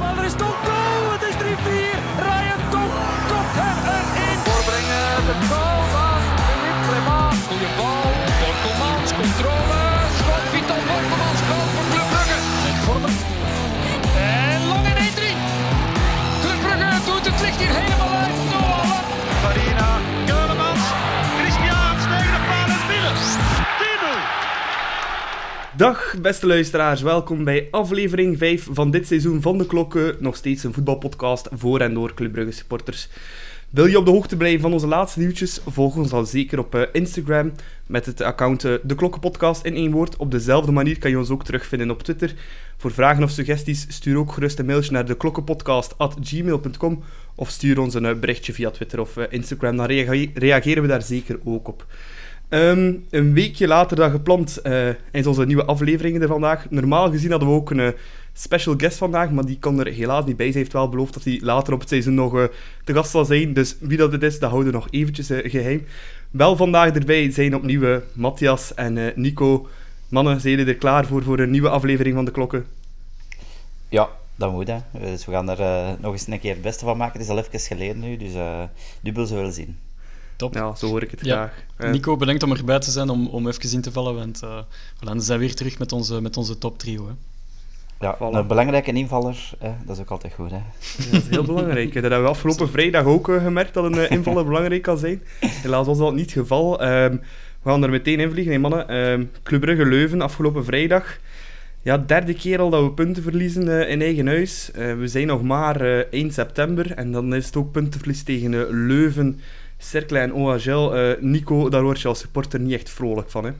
Maar er Dag beste luisteraars, welkom bij aflevering 5 van dit seizoen van De Klokken. Nog steeds een voetbalpodcast voor en door Club Brugge supporters. Wil je op de hoogte blijven van onze laatste nieuwtjes? Volg ons dan zeker op eh, Instagram met het account eh, De Klokkenpodcast in één woord. Op dezelfde manier kan je ons ook terugvinden op Twitter. Voor vragen of suggesties stuur ook gerust een mailtje naar deklokkenpodcast.gmail.com of stuur ons een eh, berichtje via Twitter of Instagram. Dan rea- reageren we daar zeker ook op. Ehm, een weekje later dan gepland eh, is onze nieuwe aflevering er vandaag. Normaal gezien hadden we ook een eh, special guest vandaag, maar die kan er helaas niet bij. Ze heeft wel beloofd dat hij later op het seizoen nog eh, te gast zal zijn. Dus wie dat het is, dat houden we nog eventjes eh, geheim. Wel vandaag erbij zijn opnieuw Matthias en Nico. Mannen, zijn jullie er klaar voor, voor een nieuwe aflevering van De Klokken? Ja, dat moet hè. Dus we gaan er nog eens een keer het beste van maken. Het is al even geleden nu, dus dubbel zullen we zien. Top. Ja, zo hoor ik het Ja. graag. Eh, Nico, bedankt om erbij te zijn, om, om even in te vallen. Want eh voilà, we zijn weer terug met onze, met onze top trio. Hè. Ja, Voilà. een belangrijke invaller, hè, dat is ook altijd goed. Hè. Dat is heel belangrijk. Dat hebben we afgelopen vrijdag ook eh, gemerkt, dat een invaller belangrijk kan zijn. Helaas was dat niet het geval. Ehm, we gaan er meteen in vliegen, hè, mannen. Ehm Club Brugge Leuven, afgelopen vrijdag. Ja, derde keer al dat we punten verliezen in eigen huis. Eh, we zijn nog maar eh 1 september en dan is het ook puntenverlies tegen Leuven, Cercle en. Eh, Nico, daar word je als supporter niet echt vrolijk van, hè?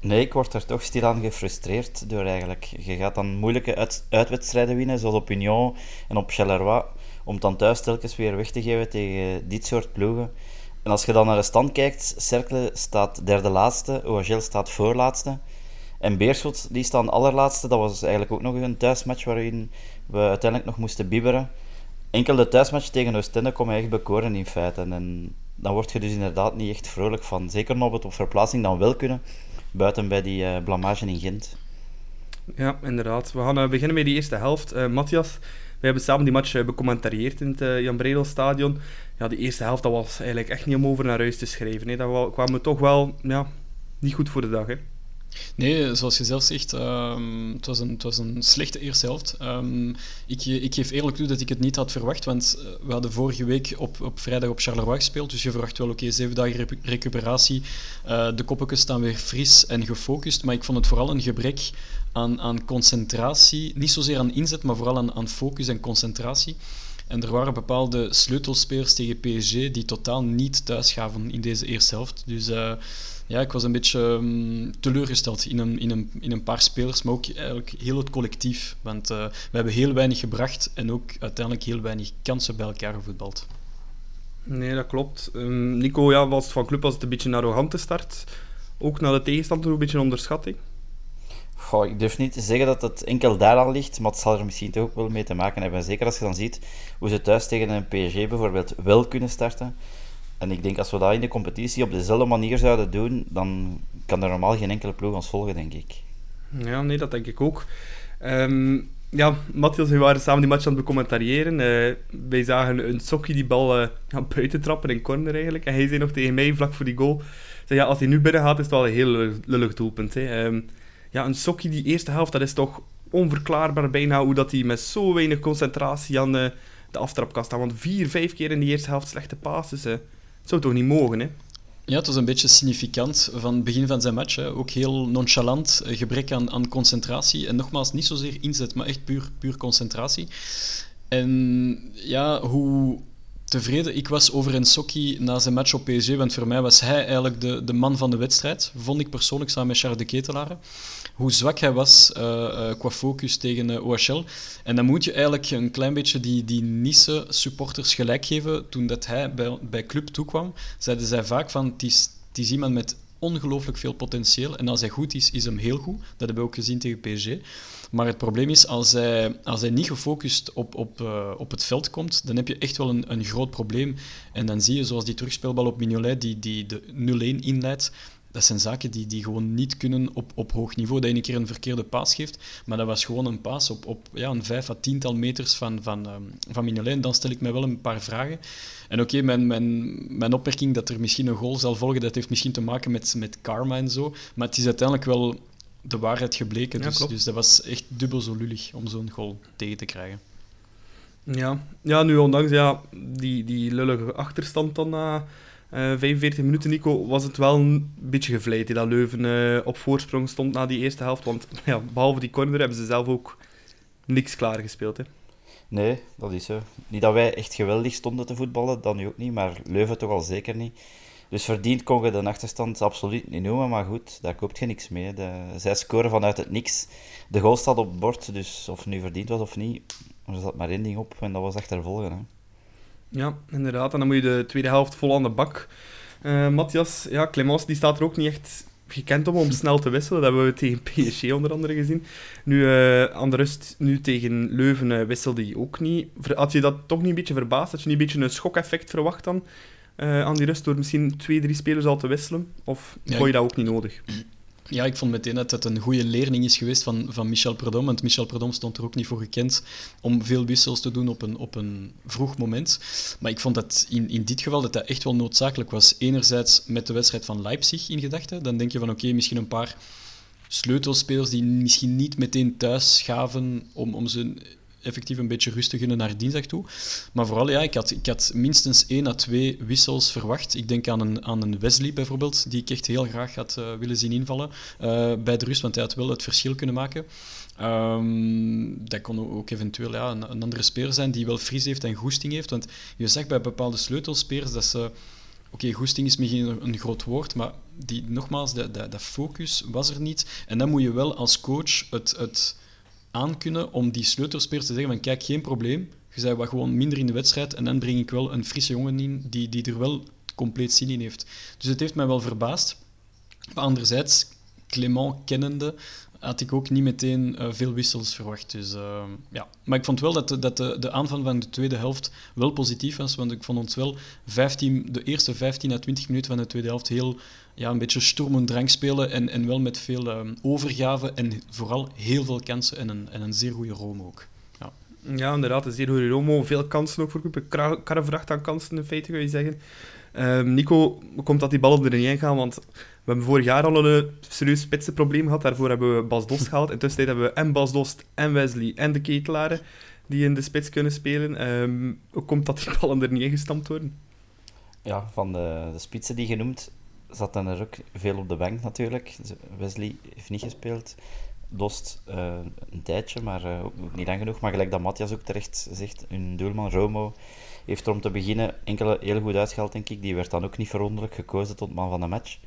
Nee, ik word er toch stilaan gefrustreerd door eigenlijk. Je gaat dan moeilijke uit, uitwedstrijden winnen, zoals op Union en op Charleroi, om dan thuis telkens weer weg te geven tegen dit soort ploegen. En als je dan naar de stand kijkt, Cercle staat derde laatste, OHL staat voorlaatste. En Beerschot, die staan allerlaatste. Dat was eigenlijk ook nog een thuismatch waarin we uiteindelijk nog moesten bibberen. Enkel de thuismatch tegen Oostende kon mij echt bekoren in feite. En dan word je dus inderdaad niet echt vrolijk van. Zeker nog het op verplaatsing dan wel kunnen, buiten bij die eh, blamage in Gent. Ja, inderdaad. We gaan eh, beginnen met die eerste helft. Eh, Matthias, we hebben samen die match uh, becommentarieerd in het uh, Jan Bredel stadion. Ja, die eerste helft dat was eigenlijk echt niet om over naar huis te schrijven. Hè. Dat wa- kwamen we toch wel ja, niet goed voor de dag. Hè. Nee, zoals je zelf zegt, ehm, het, was een, het was een slechte eerste helft. Ehm, ik, ik geef eerlijk toe dat ik het niet had verwacht, want eh, we hadden vorige week op, op vrijdag op Charleroi gespeeld, dus je verwacht wel, oké, zeven dagen recu- recuperatie. Eh, de koppetjes staan weer fris en gefocust, maar ik vond het vooral een gebrek aan, aan concentratie. Niet zozeer aan inzet, maar vooral aan, aan focus en concentratie. En er waren bepaalde sleutelspelers tegen PSG die totaal niet thuis gaven in deze eerste helft. Dus uh, ja, ik was een beetje um, teleurgesteld in een, in, een, in een paar spelers, maar ook eigenlijk heel het collectief. Want uh, we hebben heel weinig gebracht en ook uiteindelijk heel weinig kansen bij elkaar gevoetbald. Nee, dat klopt. Um, Nico, ja, was van club was het een beetje een arrogante start. Ook naar de tegenstander een beetje een onderschatting. Goh, ik durf niet te zeggen dat het enkel daaraan ligt, maar het zal er misschien toch ook wel mee te maken hebben. Zeker als je dan ziet hoe ze thuis tegen een PSG bijvoorbeeld wel kunnen starten. En ik denk als we dat in de competitie op dezelfde manier zouden doen, dan kan er normaal geen enkele ploeg ons volgen, denk ik. Ja, nee, dat denk ik ook. Um, ja, Matthias, we waren samen die match aan het becommentariëren. Uh, wij zagen een Sokkie die bal uh, buiten trappen in corner eigenlijk. En hij zei nog tegen mij vlak voor die goal, zei, ja, als hij nu binnen gaat, is het wel een heel lullig doelpunt. Hè. Um, ja, een Sokkie die eerste helft, dat is toch onverklaarbaar bijna hoe dat hij met zo weinig concentratie aan uh, de aftrap kan staan. Want vier, vijf keer in die eerste helft slechte passes, zou toch niet mogen, hè? Ja, het was een beetje significant van het begin van zijn match. Hè. Ook heel nonchalant, gebrek aan, aan concentratie. En nogmaals, niet zozeer inzet, maar echt puur, puur concentratie. En ja, hoe tevreden ik was over Ensocchi na zijn match op PSG, want voor mij was hij eigenlijk de, de man van de wedstrijd, vond ik persoonlijk samen met Charles de Ketelaren. Hoe zwak hij was uh, uh, qua focus tegen uh, OHL. En dan moet je eigenlijk een klein beetje die, die Nice supporters gelijk geven. Toen dat hij bij, bij club toekwam, zeiden zij vaak van het is, het is iemand met ongelooflijk veel potentieel. En als hij goed is, is hem heel goed. Dat hebben we ook gezien tegen PSG. Maar het probleem is, als hij, als hij niet gefocust op, op, uh, op het veld komt, dan heb je echt wel een, een groot probleem. En dan zie je, zoals die terugspeelbal op Mignolet, die, die de 0-1 inleidt, dat zijn zaken die, die gewoon niet kunnen op, op hoog niveau. Dat je een keer een verkeerde paas geeft, maar dat was gewoon een paas op, op ja, een vijf à tiental meters van, van, um, van Mignolet. Dan stel ik mij wel een paar vragen. En oké, mijn, mijn, mijn opmerking dat er misschien een goal zal volgen, dat heeft misschien te maken met, met karma en zo. Maar het is uiteindelijk wel de waarheid gebleken. Dus, dus dat was echt dubbel zo lullig om zo'n goal tegen te krijgen. Ja, ja nu ondanks ja, die, die lullige achterstand dan na uh, 45 minuten, Nico, was het wel een beetje gevleid dat Leuven uh, op voorsprong stond na die eerste helft. Want ja, behalve die corner hebben ze zelf ook niks klaargespeeld. Hè. Nee, dat is zo. Niet dat wij echt geweldig stonden te voetballen, dan nu ook niet, maar Leuven toch al zeker niet. Dus verdiend kon je de achterstand absoluut niet noemen, maar goed, daar koopt je niks mee. De, zij scoren vanuit het niks. De goal staat op het bord, dus of nu verdiend was of niet, er zat maar één ding op en dat was achtervolgen. Hè. Ja, inderdaad. En dan moet je de tweede helft vol aan de bak. Uh, Matthias, ja, Clemens die staat er ook niet echt gekend om om snel te wisselen. Dat hebben we tegen PSG onder andere gezien. Nu, uh, aan de rust, nu tegen Leuven uh, wisselde hij ook niet. Had je dat toch niet een beetje verbaasd? Had je niet een beetje een schokeffect verwacht dan? Uh, aan die rust door misschien twee, drie spelers al te wisselen? Of ja, vond je dat ook niet nodig? Ja, ik vond meteen dat het een goede leerling is geweest van, van Michel Predom. Want Michel Predom stond er ook niet voor gekend om veel wissels te doen op een, op een vroeg moment. Maar ik vond dat in, in dit geval dat dat echt wel noodzakelijk was. Enerzijds met de wedstrijd van Leipzig in gedachten. Dan denk je van oké, misschien een paar sleutelspelers die misschien niet meteen thuis gaven om, om ze effectief een beetje rustig naar dinsdag toe. Maar vooral, ja, ik had, ik had minstens één à twee wissels verwacht. Ik denk aan een, aan een Wesley bijvoorbeeld, die ik echt heel graag had uh, willen zien invallen uh, bij de rust, want hij had wel het verschil kunnen maken. Um, dat kon ook eventueel ja, een, een, andere speler zijn die wel fris heeft en goesting heeft. Want je zegt bij bepaalde sleutelspelers dat ze... Oké, goesting is misschien een, groot woord, maar die, nogmaals, dat, dat, dat focus was er niet. En dan moet je wel als coach het... het aankunnen om die sleutelspelers te zeggen van kijk, geen probleem, je zei wat gewoon minder in de wedstrijd en dan breng ik wel een frisse jongen in die, die er wel compleet zin in heeft. Dus het heeft mij wel verbaasd. Maar anderzijds, Clement kennende, had ik ook niet meteen uh, veel wissels verwacht. Dus, uh, ja. Maar ik vond wel dat, de, dat de, de aanvang van de tweede helft wel positief was, want ik vond ons wel 15, de eerste 15 à 20 minuten van de tweede helft heel ja, een beetje storm en drang spelen en, en wel met veel um, overgave en vooral heel veel kansen en een, en een zeer goede Rome ook. Ja. ja, inderdaad, een zeer goede Romo. Veel kansen ook voor groepen. Karrevracht aan kansen in feite, kun je zeggen. Um, Nico, komt dat die ballen er niet gaan? Want we hebben vorig jaar al een serieus spitsenprobleem gehad. Daarvoor hebben we Bas Dost gehaald. Intussen hebben we en Bas Dost en Wesley en de Ketelaren die in de spits kunnen spelen. Um, hoe komt dat die ballen er niet ingestampt worden? Ja, van de, de spitsen die genoemd zat er ook veel op de bank natuurlijk. Wesley heeft niet gespeeld. Dost uh, een tijdje, maar uh, ook niet lang genoeg. Maar gelijk dat Matthias ook terecht zegt, hun doelman Romo heeft er om te beginnen enkele heel goed uitgehaald, denk ik. Die werd dan ook niet verwonderlijk gekozen tot man van de match.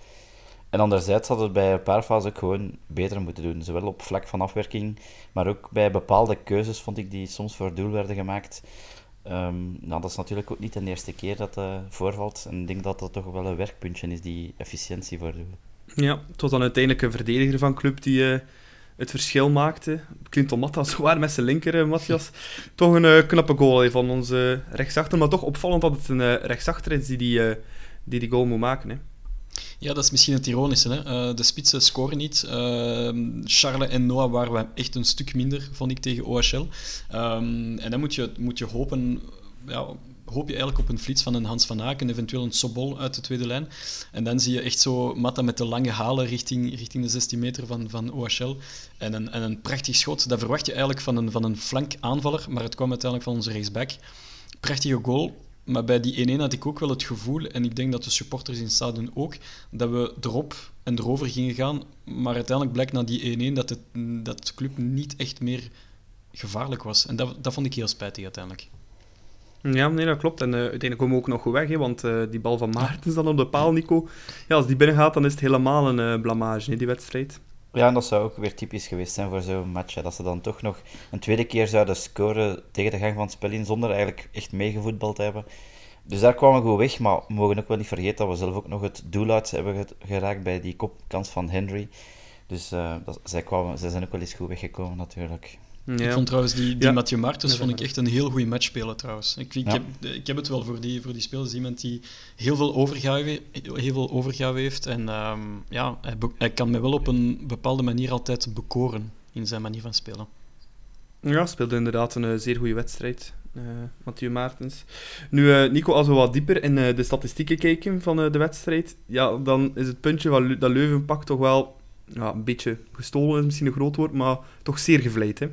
En anderzijds had het bij een paar fases ook gewoon beter moeten doen. Zowel op vlak van afwerking, maar ook bij bepaalde keuzes vond ik die soms voor doel werden gemaakt. Um, nou, dat is natuurlijk ook niet de eerste keer dat dat voorvalt. En ik denk dat dat toch wel een werkpuntje is, die efficiëntie voor doel. Ja, het was dan uiteindelijk een verdediger van club die uh, het verschil maakte. Clinton Matta, zwaar met zijn linker, uh, Matthias. toch een knappe goal van onze rechtsachter, maar toch opvallend dat het een rechtsachter is die die, die die goal moet maken. Hè. Ja, dat is misschien het ironische. Hè? Uh, de spitsen scoren niet. Uh, Charles en Noah waren we echt een stuk minder, vond ik, tegen OHL. Ehm, en dan moet je, moet je hopen... Ja, hoop je eigenlijk op een flits van een Hans van Aken, eventueel een Sobol uit de tweede lijn. En dan zie je echt zo Matta met de lange halen richting, richting de 16 meter van, van OHL. En een, en een prachtig schot. Dat verwacht je eigenlijk van een, van een flank aanvaller, maar het kwam uiteindelijk van onze rechtsback. Prachtige goal. Maar bij die 1-1 had ik ook wel het gevoel, en ik denk dat de supporters in stadion ook, dat we erop en erover gingen gaan. Maar uiteindelijk blijkt na die 1-1 dat, het, dat de club niet echt meer gevaarlijk was. En dat, dat vond ik heel spijtig uiteindelijk. Ja, nee, dat klopt. En uh, uiteindelijk komen we ook nog goed weg, hè, want uh, die bal van Maartens dan op de paal, Nico. Ja, als die binnen gaat, dan is het helemaal een uh, blamage, hè, die wedstrijd. Ja, en dat zou ook weer typisch geweest zijn voor zo'n match. Hè, dat ze dan toch nog een tweede keer zouden scoren tegen de gang van het spel in, zonder eigenlijk echt meegevoetbald te hebben. Dus daar kwamen we goed weg, maar we mogen ook wel niet vergeten dat we zelf ook nog het doel uit hebben geraakt bij die kopkans van Henry. Dus uh, dat, zij, kwamen, zij zijn ook wel eens goed weggekomen natuurlijk. Ja. Ik vond trouwens die, die ja. Mathieu Martens vond ik echt een heel goede match spelen trouwens. Ik, ik, heb, ik heb het wel voor die, voor die spelers. Iemand die heel veel overgave, heel veel overgave heeft. En um, ja, hij, hij kan me wel op een bepaalde manier altijd bekoren in zijn manier van spelen. Ja, speelde inderdaad een uh, zeer goede wedstrijd. Uh, Mathieu Maartens. Nu, uh, Nico, als we wat dieper in de statistieken kijken van de wedstrijd, ja, dan is het puntje van dat Leuven pakt toch wel ja, een beetje gestolen, is misschien een groot woord, maar toch zeer gevleid, hè?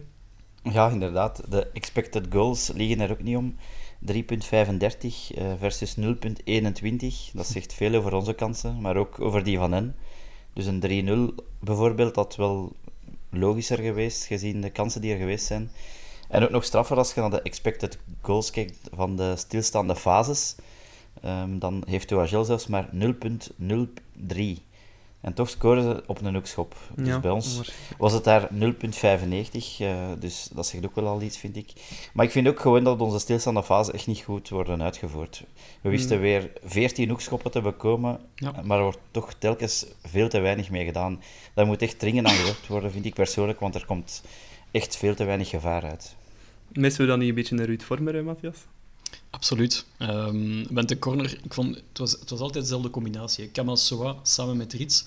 Ja, inderdaad. De expected goals liggen er ook niet om. 3,35 uh, versus 0,21. Dat zegt veel over onze kansen, maar ook over die van hen. Dus een 3-0 bijvoorbeeld had wel logischer geweest, gezien de kansen die er geweest zijn. En ook nog straffer als je naar de expected goals kijkt van de stilstaande fases. Um, dan heeft OHL zelfs maar 0,03. En toch scoren ze op een hoekschop. Dus bij ons was het daar 0,95. Uh, dus dat zegt ook wel al iets, vind ik. Maar ik vind ook gewoon dat onze stilstaande fase echt niet goed worden uitgevoerd. We wisten weer 14 hoekschoppen te bekomen, maar er wordt toch telkens veel te weinig mee gedaan. Daar moet echt dringend aan gewerkt worden, vind ik persoonlijk, want er komt echt veel te weinig gevaar uit. Missen we dan niet een beetje een Ruud Vormer, Matthias? Absoluut. Um, de corner, ik vond, het, was, het was altijd dezelfde combinatie. Kamal Soa samen met Rits.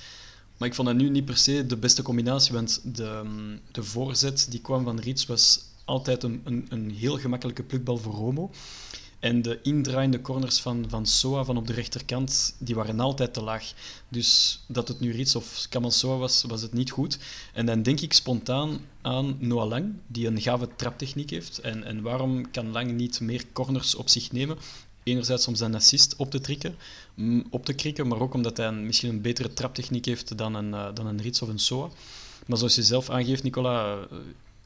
Maar ik vond dat nu niet per se de beste combinatie, want de, de voorzet die kwam van Rits was altijd een, een, een heel gemakkelijke plukbal voor Romo. En de indraaiende corners van, van Soa van op de rechterkant, die waren altijd te laag. Dus dat het nu Rits of Kamal Soa was, was het niet goed. En dan denk ik spontaan aan Noah Lang, die een gave traptechniek heeft. En, en waarom kan Lang niet meer corners op zich nemen? Enerzijds om zijn assist op te, trikken, mm, op te krikken, maar ook omdat hij een, misschien een betere traptechniek heeft dan een, uh, dan een Rits of een Soa. Maar zoals je zelf aangeeft, Nicola,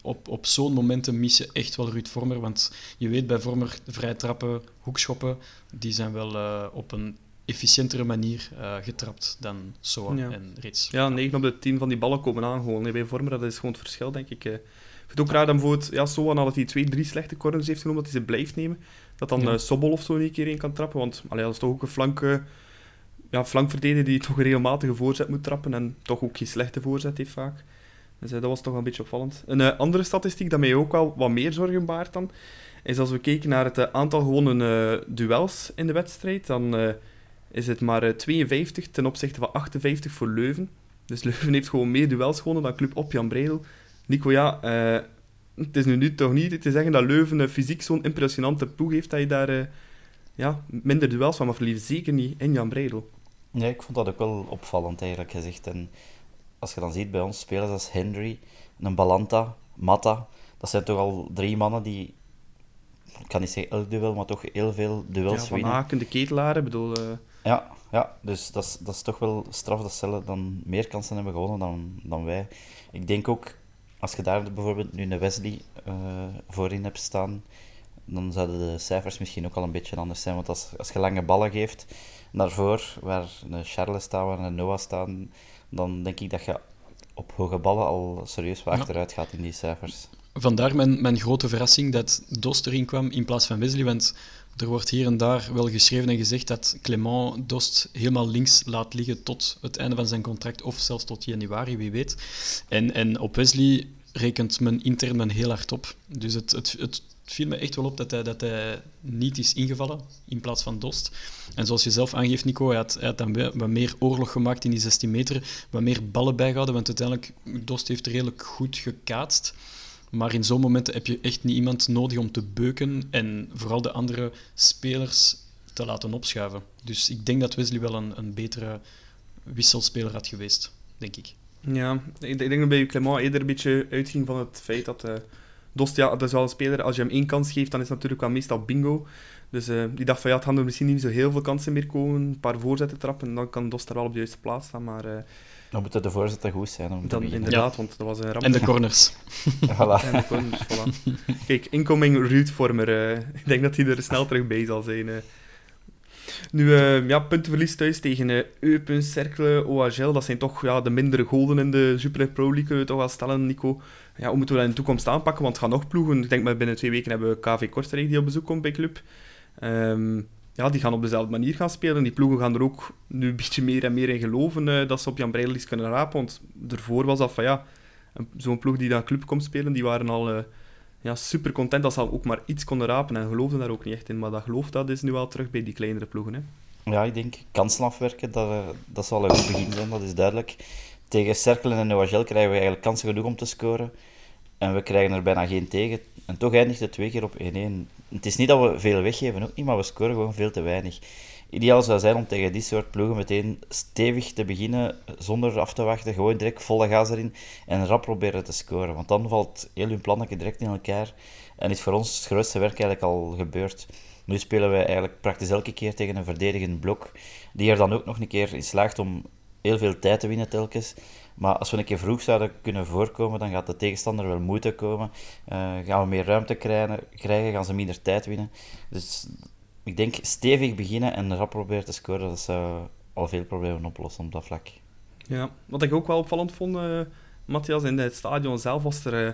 op, op zo'n momenten mis je echt wel Ruud Vormer. Want je weet bij Vormer, vrij trappen, hoekschoppen, die zijn wel uh, op een efficiëntere manier uh, getrapt dan Soa en Rits. Ja, 9 op de 10 van die ballen komen aan gewoon. bij Vormer, dat is gewoon het verschil, denk ik. Ik vind het ook raar dat bijvoorbeeld ja, Soa, nadat hij twee, drie slechte corners heeft genomen, dat hij ze blijft nemen. Dat dan ja. uh, Sobol of zo een keer in kan trappen. Want allee, dat is toch ook een flank, ja, flankverdediger die toch een regelmatige voorzet moet trappen en toch ook geen slechte voorzet heeft vaak. Dus uh, dat was toch een beetje opvallend. Een uh, andere statistiek dat mij ook wel wat meer zorgen baart dan, is als we kijken naar het uh, aantal gewonnen duels in de wedstrijd, dan is het maar 52 ten opzichte van 58 voor Leuven. Dus Leuven heeft gewoon meer duels gewonnen dan Club op Jan Breidel. Nico, ja, het is nu, nu toch niet te zeggen dat Leuven fysiek zo'n impressionante ploeg heeft dat je daar ja, minder duels van mag verliezen. Zeker niet in Jan Breidel. Nee, ik vond dat ook wel opvallend eigenlijk gezegd. En als je dan ziet bij ons spelers als Henry, een Balanta, Mata, dat zijn toch al drie mannen die, ik kan niet zeggen elk duel, maar toch heel veel duels ja, van winnen. Haken, de ketelaren, bedoel... Ja, ja, dus dat is, dat is toch wel straf dat ze dan meer kansen hebben gewonnen dan, dan wij. Ik denk ook, als je daar bijvoorbeeld nu een Wesley uh, voorin hebt staan, dan zouden de cijfers misschien ook al een beetje anders zijn. Want als, als je lange ballen geeft naar voor, waar een Charles staat, waar een Noah staan, dan denk ik dat je op hoge ballen al serieus waar achteruit gaat in die cijfers. Vandaar mijn, mijn grote verrassing dat Dost erin kwam in plaats van Wesley, want er wordt hier en daar wel geschreven en gezegd dat Clement Dost helemaal links laat liggen tot het einde van zijn contract, of zelfs tot januari, wie weet. En, en op Wesley rekent men intern men heel hard op. Dus het, het, het viel me echt wel op dat hij, dat hij niet is ingevallen in plaats van Dost. En zoals je zelf aangeeft, Nico, hij had, had dan wat meer oorlog gemaakt in die 16 meter, wat meer ballen bijgehouden, want uiteindelijk, Dost heeft redelijk goed gekaatst. Maar in zo'n momenten heb je echt niet iemand nodig om te beuken en vooral de andere spelers te laten opschuiven. Dus ik denk dat Wesley wel een, een betere wisselspeler had geweest, denk ik. Ja, ik denk dat bij Clement eerder een beetje uitging van het feit dat... Uh Dost, ja, dat is wel een speler, als je hem één kans geeft, dan is het natuurlijk wel meestal bingo. Dus uh, die dacht van ja, het gaan er misschien niet zo heel veel kansen meer komen. Een paar voorzetten trappen en dan kan Dost er wel op de juiste plaats staan. Maar, uh, dan moeten de voorzetten goed zijn. Om dan, inderdaad, want dat was een ramp. En de corners. voilà. En de corners, voilà. Kijk, incoming Ruud Vormer. Uh, ik denk dat hij er snel terug bij zal zijn. Nu, uh, ja, puntenverlies thuis tegen uh, Eupen, Cercle, OHL. Dat zijn toch ja, de mindere golden in de Super Pro League, kunnen we toch wel stellen, Nico ja, hoe moeten we dat in de toekomst aanpakken? Want het gaat nog ploegen. Ik denk dat binnen twee weken hebben we KV Kortrijk die op bezoek komt bij club. Um, ja, die gaan op dezelfde manier gaan spelen. Die ploegen gaan er ook nu een beetje meer en meer in geloven uh, dat ze op Jan Breidelis kunnen rapen. Want ervoor was dat van ja, zo'n ploeg die dan club komt spelen, die waren al uh, ja, super content dat ze ook maar iets konden rapen en geloofden daar ook niet echt in. Maar dat geloof dat is nu wel terug bij die kleinere ploegen. Hè. Ja, ik denk kansen afwerken, dat, dat zal een goed begin zijn, dat is duidelijk. Tegen Cerkelen en Noagel krijgen we eigenlijk kansen genoeg om te scoren. En we krijgen er bijna geen tegen. En toch eindigt het twee keer op 1-1. Het is niet dat we veel weggeven, ook niet, maar we scoren gewoon veel te weinig. Ideaal zou zijn om tegen die soort ploegen meteen stevig te beginnen, zonder af te wachten, gewoon direct volle gas erin en rap proberen te scoren. Want dan valt heel hun plannetje direct in elkaar en is voor ons het grootste werk eigenlijk al gebeurd. Nu spelen we eigenlijk praktisch elke keer tegen een verdedigend blok, die er dan ook nog een keer in slaagt om heel veel tijd te winnen telkens. Maar als we een keer vroeg zouden kunnen voorkomen, dan gaat de tegenstander wel moeite komen. Uh, gaan we meer ruimte krijgen, gaan ze minder tijd winnen. Dus ik denk stevig beginnen en rap proberen te scoren, dat zou al veel problemen oplossen op dat vlak. Ja, wat ik ook wel opvallend vond, uh, Matthias, in het stadion zelf was er uh,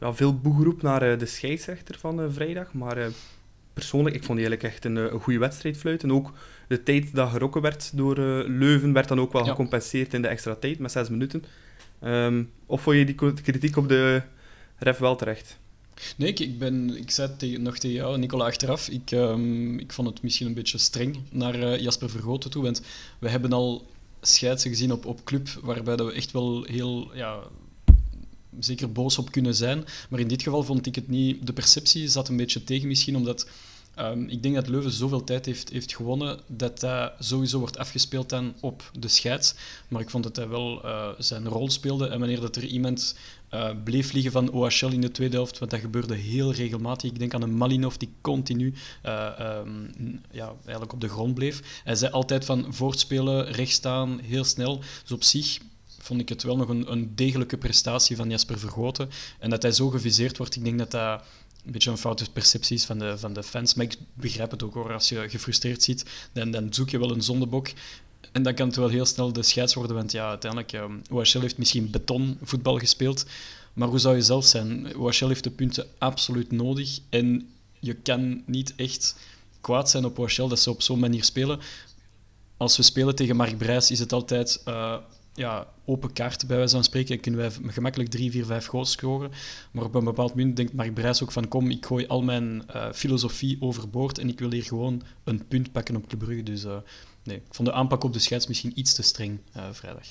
ja, veel boegeroep naar de scheidsrechter van vrijdag. Maar persoonlijk, ik vond die eigenlijk echt een, een goede wedstrijd fluiten. Ook de tijd dat gerokken werd door uh, Leuven werd dan ook wel gecompenseerd in de extra tijd met zes minuten. Um, of vond je die kritiek op de ref wel terecht? Nee, ik, ik, ben, ik zei tegen, nog tegen jou, Nicola, achteraf. Ik, um, ik vond het misschien een beetje streng naar uh, Jasper Vergoten toe. Want we hebben al scheidsen gezien op, op club waarbij dat we echt wel heel ja, zeker boos op kunnen zijn. Maar in dit geval vond ik het niet. De perceptie zat een beetje tegen misschien, omdat Um, ik denk dat Leuven zoveel tijd heeft, heeft gewonnen dat hij sowieso wordt afgespeeld dan op de scheids. Maar ik vond dat hij wel uh, zijn rol speelde. En wanneer dat er iemand uh, bleef liggen van OHL in de tweede helft, want dat gebeurde heel regelmatig. Ik denk aan een Malinov die continu uh, um, ja, eigenlijk op de grond bleef. Hij zei altijd van voortspelen, rechtstaan, heel snel. Dus op zich vond ik het wel nog een, een degelijke prestatie van Jasper Vergoten. En dat hij zo geviseerd wordt, ik denk dat dat een beetje een foute perceptie is van de, van de fans. Maar ik begrijp het ook hoor, als je gefrustreerd ziet, dan, dan zoek je wel een zondebok. En dan kan het wel heel snel de scheids worden, want ja, uiteindelijk, OHL heeft misschien betonvoetbal gespeeld, maar hoe zou je zelf zijn? OHL heeft de punten absoluut nodig en je kan niet echt kwaad zijn op OHL dat ze op zo'n manier spelen. Als we spelen tegen Mark Brijs is het altijd uh, ja, open kaart, bij wijze van spreken. kunnen wij gemakkelijk 3, 4, 5 goals scoren. Maar op een bepaald moment denkt Mark Brijs ook van kom, ik gooi al mijn uh, filosofie overboord en ik wil hier gewoon een punt pakken op de Brugge. Dus uh, nee, ik vond de aanpak op de scheids misschien iets te streng uh, vrijdag.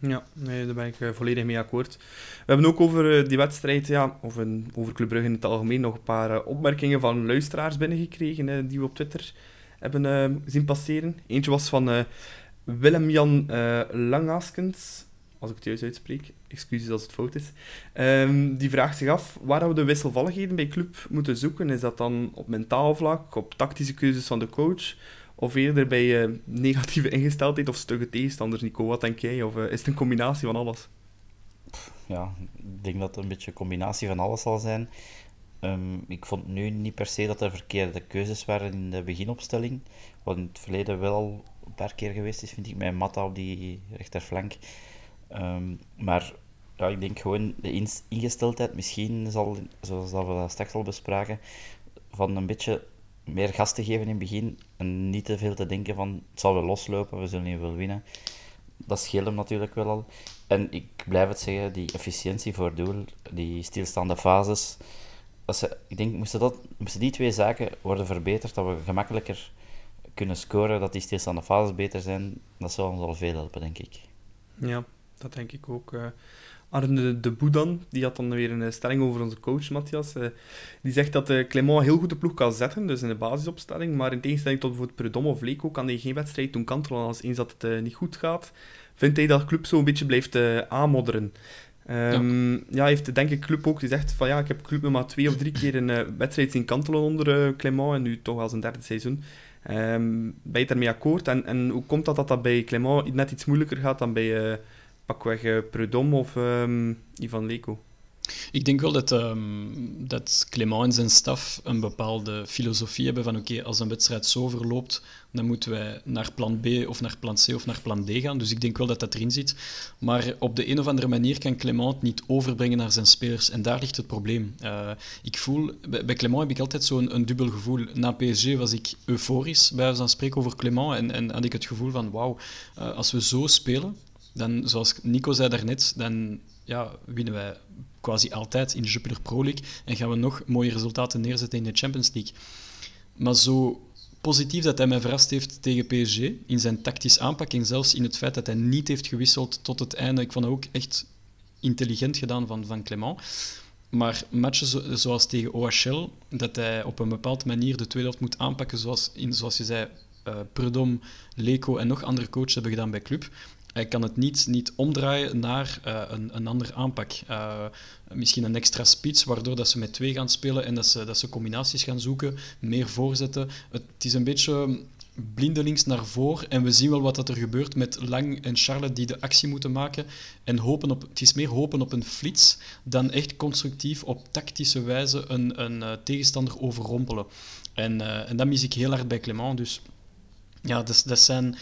Ja, nee, daar ben ik volledig mee akkoord. We hebben ook over die wedstrijd, ja, of een, over Club Brugge in het algemeen, nog een paar opmerkingen van luisteraars binnengekregen die we op Twitter hebben zien passeren. Eentje was van Willem-Jan uh, Langaskens, als ik het juist uitspreek, excuses als het fout is, um, die vraagt zich af waar we de wisselvalligheden bij club moeten zoeken. Is dat dan op mentaal vlak, op tactische keuzes van de coach, of eerder bij uh, negatieve ingesteldheid of stugge tegenstanders, Nico? Wat denk jij? Of uh, is het een combinatie van alles? Ja, ik denk dat het een beetje een combinatie van alles zal zijn. Um, ik vond nu niet per se dat er verkeerde keuzes waren in de beginopstelling, wat in het verleden wel een paar keer geweest is, vind ik, met Matta op die rechterflank. Um, maar ja, ik denk gewoon de ingesteldheid, misschien zal, zoals dat we straks al bespraken, van een beetje meer gas te geven in het begin en niet te veel te denken van het zal wel loslopen, we zullen hier wel winnen. Dat scheelt hem natuurlijk wel al. En ik blijf het zeggen, die efficiëntie voor doel, die stilstaande fases, als ik denk, moesten, dat, moesten die twee zaken worden verbeterd, dat we gemakkelijker kunnen scoren, dat die stilstaande fases beter zijn, dat zou ons al veel helpen, denk ik. Ja, dat denk ik ook. Uh, Arne de Boedan, die had dan weer een stelling over onze coach, Matthias. Uh, die zegt dat uh, Clément heel goed de ploeg kan zetten, dus in de basisopstelling, maar in tegenstelling tot bijvoorbeeld Prudhomme of Leco kan hij geen wedstrijd doen kantelen als eens dat het niet goed gaat. Vindt hij dat de club zo een beetje blijft aanmodderen. Um, ja. ja. heeft denk ik club ook gezegd van ja, ik heb club nog maar twee of drie keer een wedstrijd zien kantelen onder uh, Clément en nu toch al zijn derde seizoen. Um, ben je daarmee akkoord? En, hoe komt dat dat dat bij Clément net iets moeilijker gaat dan bij uh, pakweg uh, Prudhomme of um, Ivan Leko? Ik denk wel dat, um, dat Clément en zijn staf een bepaalde filosofie hebben van oké, als een wedstrijd zo verloopt, dan moeten wij naar plan B of naar plan C of naar plan D gaan. Dus ik denk wel dat dat erin zit. Maar op de een of andere manier kan Clément het niet overbrengen naar zijn spelers. En daar ligt het probleem. Uh, ik voel, bij, bij Clément heb ik altijd zo'n een dubbel gevoel. Na PSG was ik euforisch bij van spreken over Clément. En, en had ik het gevoel van, wauw, uh, als we zo spelen, dan, zoals Nico zei daarnet, dan ja, winnen wij quasi altijd in de Jupiler Pro League en gaan we nog mooie resultaten neerzetten in de Champions League. Maar zo positief dat hij mij verrast heeft tegen PSG in zijn tactisch aanpak en zelfs in het feit dat hij niet heeft gewisseld tot het einde. Ik vond het ook echt intelligent gedaan van, van Clement. Maar matchen zoals tegen OHL, dat hij op een bepaalde manier de tweede helft moet aanpakken, zoals, in, zoals je zei, uh, Prudom, Leco en nog andere coaches hebben gedaan bij club. Hij kan het niet, niet omdraaien naar uh, een, een ander aanpak. Uh, misschien een extra spits, waardoor dat ze met twee gaan spelen en dat ze, dat ze combinaties gaan zoeken, meer voorzetten. Het, is een beetje blindelings naar voren en we zien wel wat dat er gebeurt met Lang en Charlotte die de actie moeten maken en hopen op, het is meer hopen op een flits dan echt constructief op tactische wijze een, een uh, tegenstander overrompelen. En, en dat mis ik heel hard bij Clement, dus ja, dat, dat zijn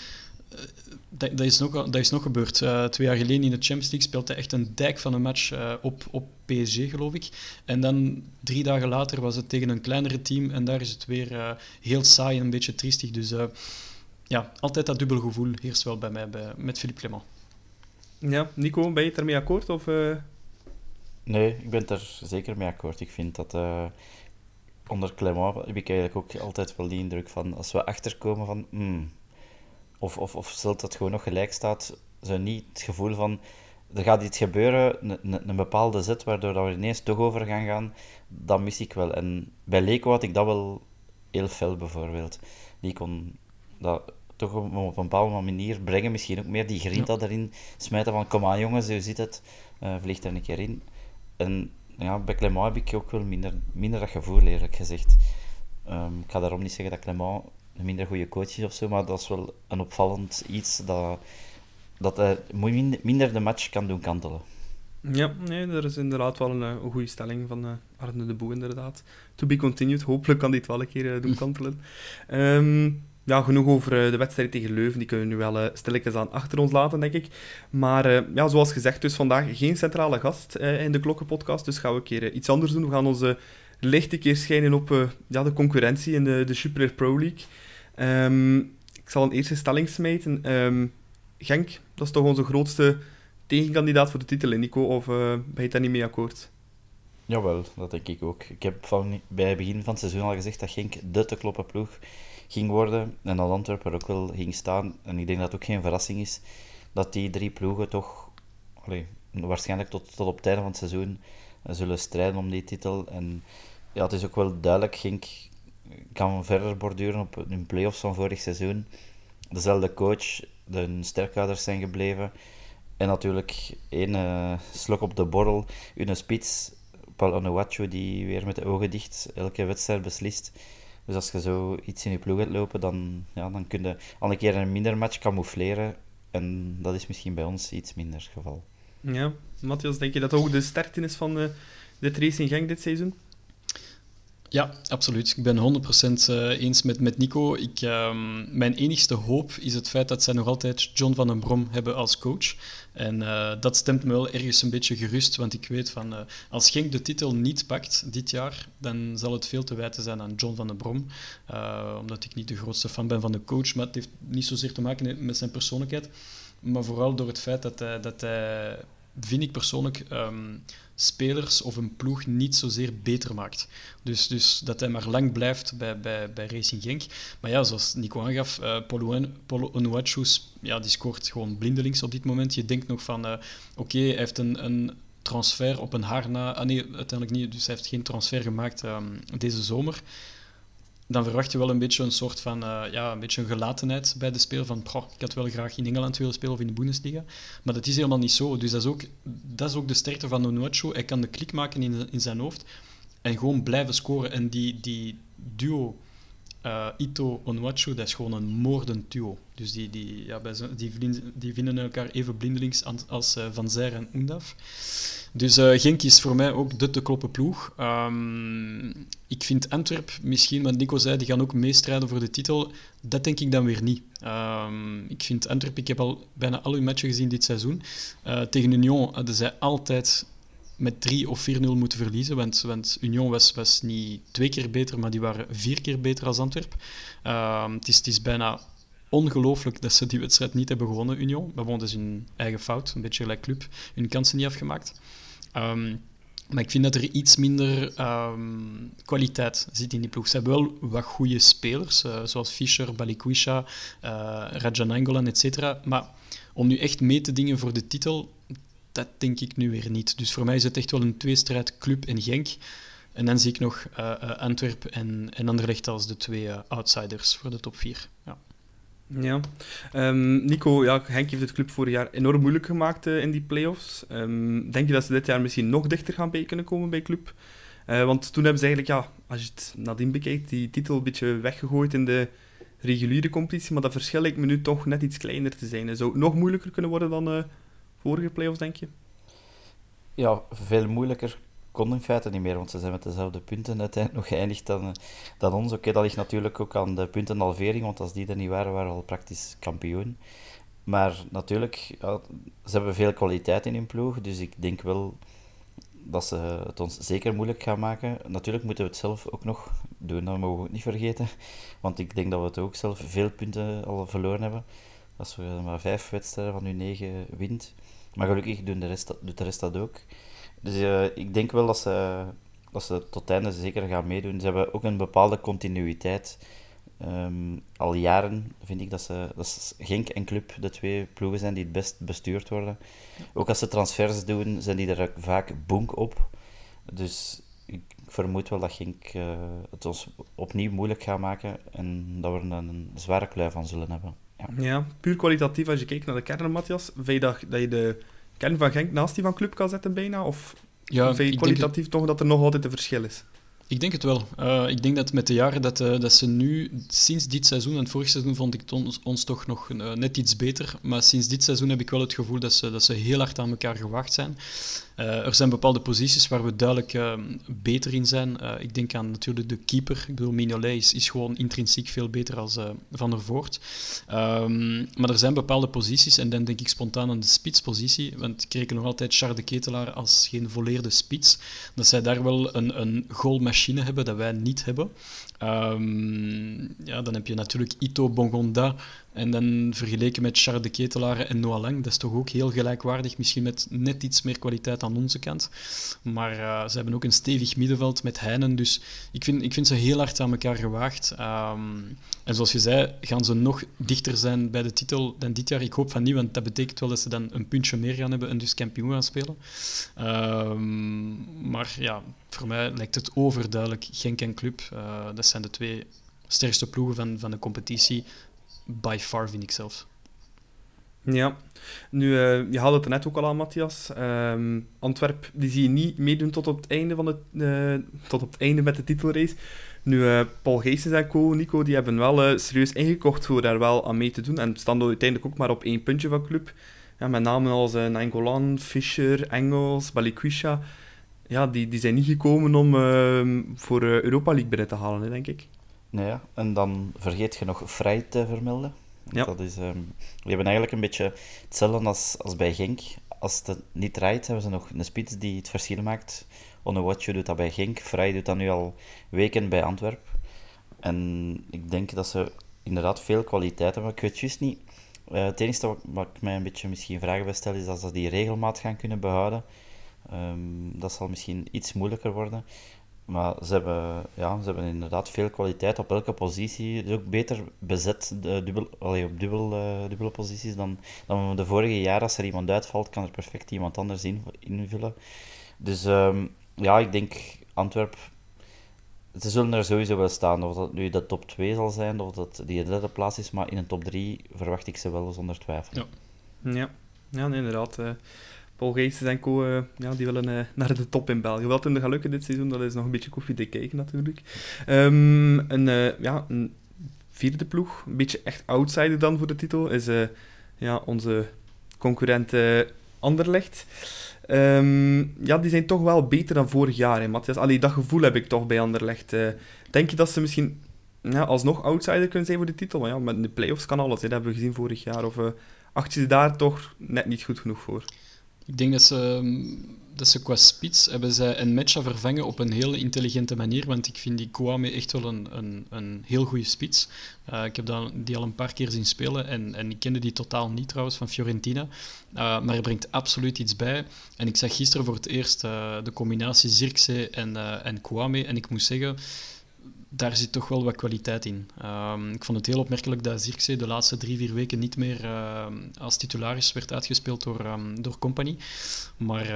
dat, dat, is nog, dat is nog gebeurd. Uh, twee jaar geleden in de Champions League speelde hij echt een dijk van een match uh, op, op PSG, geloof ik. En dan drie dagen later was het tegen een kleinere team en daar is het weer uh, heel saai en een beetje triestig. Dus ja, altijd dat dubbel gevoel heerst wel bij mij bij, met Philippe Clement. Ja, Nico, ben je het ermee akkoord? Of, Nee, ik ben het er zeker mee akkoord. Ik vind dat onder Clement heb ik eigenlijk ook altijd wel die indruk van als we achterkomen van... Hmm, of, of, of stelt dat gewoon nog gelijk staat, zo niet het gevoel van er gaat iets gebeuren, een, een bepaalde zet waardoor dat we ineens toch over gaan gaan, dat mis ik wel. En bij Leco had ik dat wel heel fel bijvoorbeeld. Die kon dat toch op een bepaalde manier brengen, misschien ook meer die grinta ja. erin smijten van kom aan jongens, zo zit het, uh, vliegt er een keer in. En ja, bij Clement heb ik ook wel minder, minder dat gevoel, eerlijk gezegd. Um, ik ga daarom niet zeggen dat Clement minder goede coach is of zo, maar dat is wel een opvallend iets dat, dat hij minder de match kan doen kantelen. Ja, nee, dat is inderdaad wel een, eh, een goede stelling van uh, Arne de Boe, inderdaad. To be continued. Hopelijk kan het wel een keer uh, doen kantelen. Um, ja, genoeg over de wedstrijd tegen Leuven. Die kunnen we nu wel stilletjes aan achter ons laten, denk ik. Maar ja, zoals gezegd, dus vandaag geen centrale gast in de Klokkenpodcast. Dus gaan we een keer iets anders doen. We gaan onze licht een keer schijnen op ja, de concurrentie in de, de Super Pro League. Um, ik zal een eerste stelling smijten. Um, Genk, dat is toch onze grootste tegenkandidaat voor de titel, Nico? Of uh, ben je daar niet mee akkoord? Jawel, dat denk ik ook. Ik heb van, bij het begin van het seizoen al gezegd dat Genk de te kloppen ploeg ging worden. En dat Antwerpen er ook wel ging staan. En ik denk dat het ook geen verrassing is dat die drie ploegen toch waarschijnlijk tot, tot op het einde van het seizoen zullen strijden om die titel. En ja, het is ook wel duidelijk, Genk kan verder borduren op hun play-offs van vorig seizoen. Dezelfde coach, de sterkhouders zijn gebleven. En natuurlijk één uh, slok op de borrel. Hun spits, Paul die weer met de ogen dicht elke wedstrijd beslist. Dus als je zo iets in je ploeg hebt lopen, dan, ja, dan kun je al een keer een minder match camoufleren. En dat is misschien bij ons iets minder het geval. Ja, Matthias, denk je dat ook de sterkte is van de, de Racing Gang dit seizoen? Ja, absoluut. Ik ben 100% eh, eens met, met Nico. Ik, um, mijn enigste hoop is het feit dat zij nog altijd John van den Brom hebben als coach. En uh, dat stemt me wel ergens een beetje gerust, want ik weet van uh, als Genk de titel niet pakt dit jaar, dan zal het veel te wijten zijn aan John van den Brom. omdat ik niet de grootste fan ben van de coach, maar het heeft niet zozeer te maken met zijn persoonlijkheid, maar vooral door het feit dat dat hij vind ik persoonlijk, um, spelers of een ploeg niet zozeer beter maakt. Dus, dus dat hij maar lang blijft bij, bij, bij Racing Genk. Maar ja, zoals Nico aangaf, uh, Polo Onuachu ja, scoort gewoon blindelings op dit moment. Je denkt nog van, uh, oké, hij heeft een, een transfer op een haar na... Ah nee, uiteindelijk niet, dus hij heeft geen transfer gemaakt um, deze zomer dan verwacht je wel een beetje een soort van uh, ja, een beetje een gelatenheid bij de speler. Van, ik had wel graag in Engeland willen spelen of in de Bundesliga. Maar dat is helemaal niet zo. Dus dat is ook, dat is ook de sterkte van Onuachu. Hij kan de klik maken in, in zijn hoofd en gewoon blijven scoren. En die, die duo uh, Ito Onwachu, dat is gewoon een moordend duo. Dus die, die, ja, die, die vinden elkaar even blindelings als uh, Van Zijr en Undaf. Dus uh, Genk is voor mij ook de te kloppen ploeg. Um, ik vind Antwerp misschien, wat Nico zei, die gaan ook meestrijden voor de titel. Dat denk ik dan weer niet. Um, ik vind Antwerp, ik heb al bijna al hun matchen gezien dit seizoen. Tegen Union hadden zij altijd met 3 of 4-0 moeten verliezen. Want, want Union was, was niet twee keer beter, maar die waren vier keer beter als Antwerp. Uh, het, is, het is bijna ongelooflijk dat ze die wedstrijd niet hebben gewonnen, Union. Maar gewoon, dat is hun eigen fout. Een beetje gelijk club. Hun kansen niet afgemaakt. Um, maar ik vind dat er iets minder um, kwaliteit zit in die ploeg. Ze hebben wel wat goede spelers, uh, zoals Fischer, Balikwisha, uh, Rajanangolan, etc. Maar om nu echt mee te dingen voor de titel, dat denk ik nu weer niet. Dus voor mij is het echt wel een tweestrijd Club en Genk. En dan zie ik nog uh, Antwerp en, en Anderlecht als de twee outsiders voor de top 4. Ja. Ja. Um, Nico, ja, Henk heeft het club vorig jaar enorm moeilijk gemaakt in die play-offs. Um, denk je dat ze dit jaar misschien nog dichter gaan bij kunnen komen bij club? Want toen hebben ze eigenlijk, ja, als je het nadien bekijkt, die titel een beetje weggegooid in de reguliere competitie. Maar dat verschil lijkt me nu toch net iets kleiner te zijn. Zou het nog moeilijker kunnen worden dan vorige play-offs, denk je? Ja, veel moeilijker kon in feite niet meer, want ze zijn met dezelfde punten uiteindelijk nog geëindigd dan, dan ons. Oké, dat ligt natuurlijk ook aan de puntenhalvering, want als die er niet waren, waren we al praktisch kampioen. Maar natuurlijk, ze hebben veel kwaliteit in hun ploeg, dus ik denk wel dat ze het ons zeker moeilijk gaan maken. Natuurlijk moeten we het zelf ook nog doen, dat mogen we ook niet vergeten. Want ik denk dat we het ook zelf veel punten al verloren hebben. Als we maar vijf wedstrijden van nu negen wint. Maar gelukkig doen de rest, doet de rest dat ook. Dus uh, ik denk wel dat ze, dat ze tot het einde zeker gaan meedoen. Ze hebben ook een bepaalde continuïteit. Um, al jaren vind ik dat ze dat Genk en Club de twee ploegen zijn die het best bestuurd worden. Ook als ze transfers doen, zijn die er vaak bonk op. Dus ik vermoed wel dat Genk uh, het ons opnieuw moeilijk gaat maken en dat we er een zware klui van zullen hebben. Ja. ja, puur kwalitatief als je kijkt naar de kern, Matthias. Vind je dat, dat je de kern van Genk naast die van Club kan zetten bijna? Of ja, vind je kwalitatief het... toch dat er nog altijd een verschil is? Ik denk het wel. Uh, ik denk dat met de jaren dat, uh, dat ze nu, sinds dit seizoen, en vorig seizoen vond ik ons, ons toch nog uh, net iets beter, maar sinds dit seizoen heb ik wel het gevoel dat ze, dat ze heel hard aan elkaar gewacht zijn. Uh, er zijn bepaalde posities waar we duidelijk uh, beter in zijn. Uh, ik denk aan natuurlijk de keeper. Ik bedoel, Mignolet is, gewoon intrinsiek veel beter als Van der Voort. Um, maar er zijn bepaalde posities, en dan denk ik spontaan aan de spitspositie, want ik reken nog altijd Charles de Ketelaar als geen volleerde spits. Dat zij daar wel een, een goalmachine hebben dat wij niet hebben. Um, ja, dan heb je natuurlijk Ito Bongonda en dan vergeleken met Charles de Ketelaar en Noah Lang, dat is toch ook heel gelijkwaardig, misschien met net iets meer kwaliteit aan onze kant. Maar uh, ze hebben ook een stevig middenveld met Heinen, dus ik vind, ik vind ze heel hard aan elkaar gewaagd. Um, en zoals je zei, gaan ze nog dichter zijn bij de titel dan dit jaar. Ik hoop van niet, want dat betekent wel dat ze dan een puntje meer gaan hebben en dus kampioen gaan spelen. Um, maar ja, voor mij lijkt het overduidelijk Genk en Club. Uh, dat zijn de twee sterkste ploegen van, van de competitie by far, vind ik zelf. Ja, nu, uh, je haalde het er net ook al aan, Matthias. Um, Antwerp, die zie je niet meedoen tot op het einde, van het, uh, tot op het einde met de titelrace. Nu, Paul Geesens en co, Nico, die hebben wel serieus ingekocht voor daar wel aan mee te doen. En staan uiteindelijk ook maar op één puntje van club. Ja, met namen als Nangolan, Fischer, Engels, Balikwisha. Ja, die, die zijn niet gekomen om ehm, voor Europa League binnen te halen, hè, denk ik. Nee, en dan vergeet je nog Vrij te vermelden. Ja. Dat is, um, we hebben eigenlijk een beetje hetzelfde als, als bij Genk. Als het niet draait, hebben ze nog een spits die het verschil maakt. Onewatje doet dat bij Genk. Vrij doet dat nu al weken bij Antwerp. En ik denk dat ze inderdaad veel kwaliteit hebben. Ik weet juist niet... Uh, het enige wat, ik mij een beetje misschien vragen bij stel, is dat ze die regelmaat gaan kunnen behouden. Um, dat zal misschien iets moeilijker worden. Maar ze hebben, ja, ze hebben inderdaad veel kwaliteit op elke positie. Het is ook beter bezet de dubbel, op dubbel, uh, dubbele posities dan, dan de vorige jaren. Als er iemand uitvalt, kan er perfect iemand anders in, invullen. Dus um, ja, ik denk Antwerp. Ze zullen er sowieso wel staan. Of dat nu de top 2 zal zijn, of dat die de derde plaats is. Maar in een top 3 verwacht ik ze wel zonder twijfel. Ja, ja. ja inderdaad. Uh Paul Geestes en co, eh, ja, die willen uh, naar de top in België. Wat in gaat lukken dit seizoen, dat is nog een beetje koffiedik kijken natuurlijk. Um, een, uh, ja, vierde ploeg, een beetje echt outsider dan voor de titel, is ja, onze concurrent Anderlecht. Um, ja, die zijn toch wel beter dan vorig jaar, hè, Matthias. Allee, dat gevoel heb ik toch bij Anderlecht. denk je dat ze misschien alsnog outsider kunnen zijn voor de titel? Maar ja, met de play-offs kan alles, hè. dat hebben we gezien vorig jaar. Of acht je daar toch net niet goed genoeg voor? Ik denk dat ze, dat ze qua spits hebben zij een matcha vervangen op een hele intelligente manier, want ik vind die Kwame echt wel een, een, een heel goede spits. Uh, ik heb die al een paar keer zien spelen en, en ik kende die totaal niet trouwens van Fiorentina, uh, maar hij brengt absoluut iets bij. En ik zag gisteren voor het eerst uh, de combinatie Zirkzee en, en Kwame en ik moet zeggen daar zit toch wel wat kwaliteit in. Um, ik vond het heel opmerkelijk dat Zirkzee de laatste drie, vier weken niet meer uh, als titularis werd uitgespeeld door, um, door Company. Maar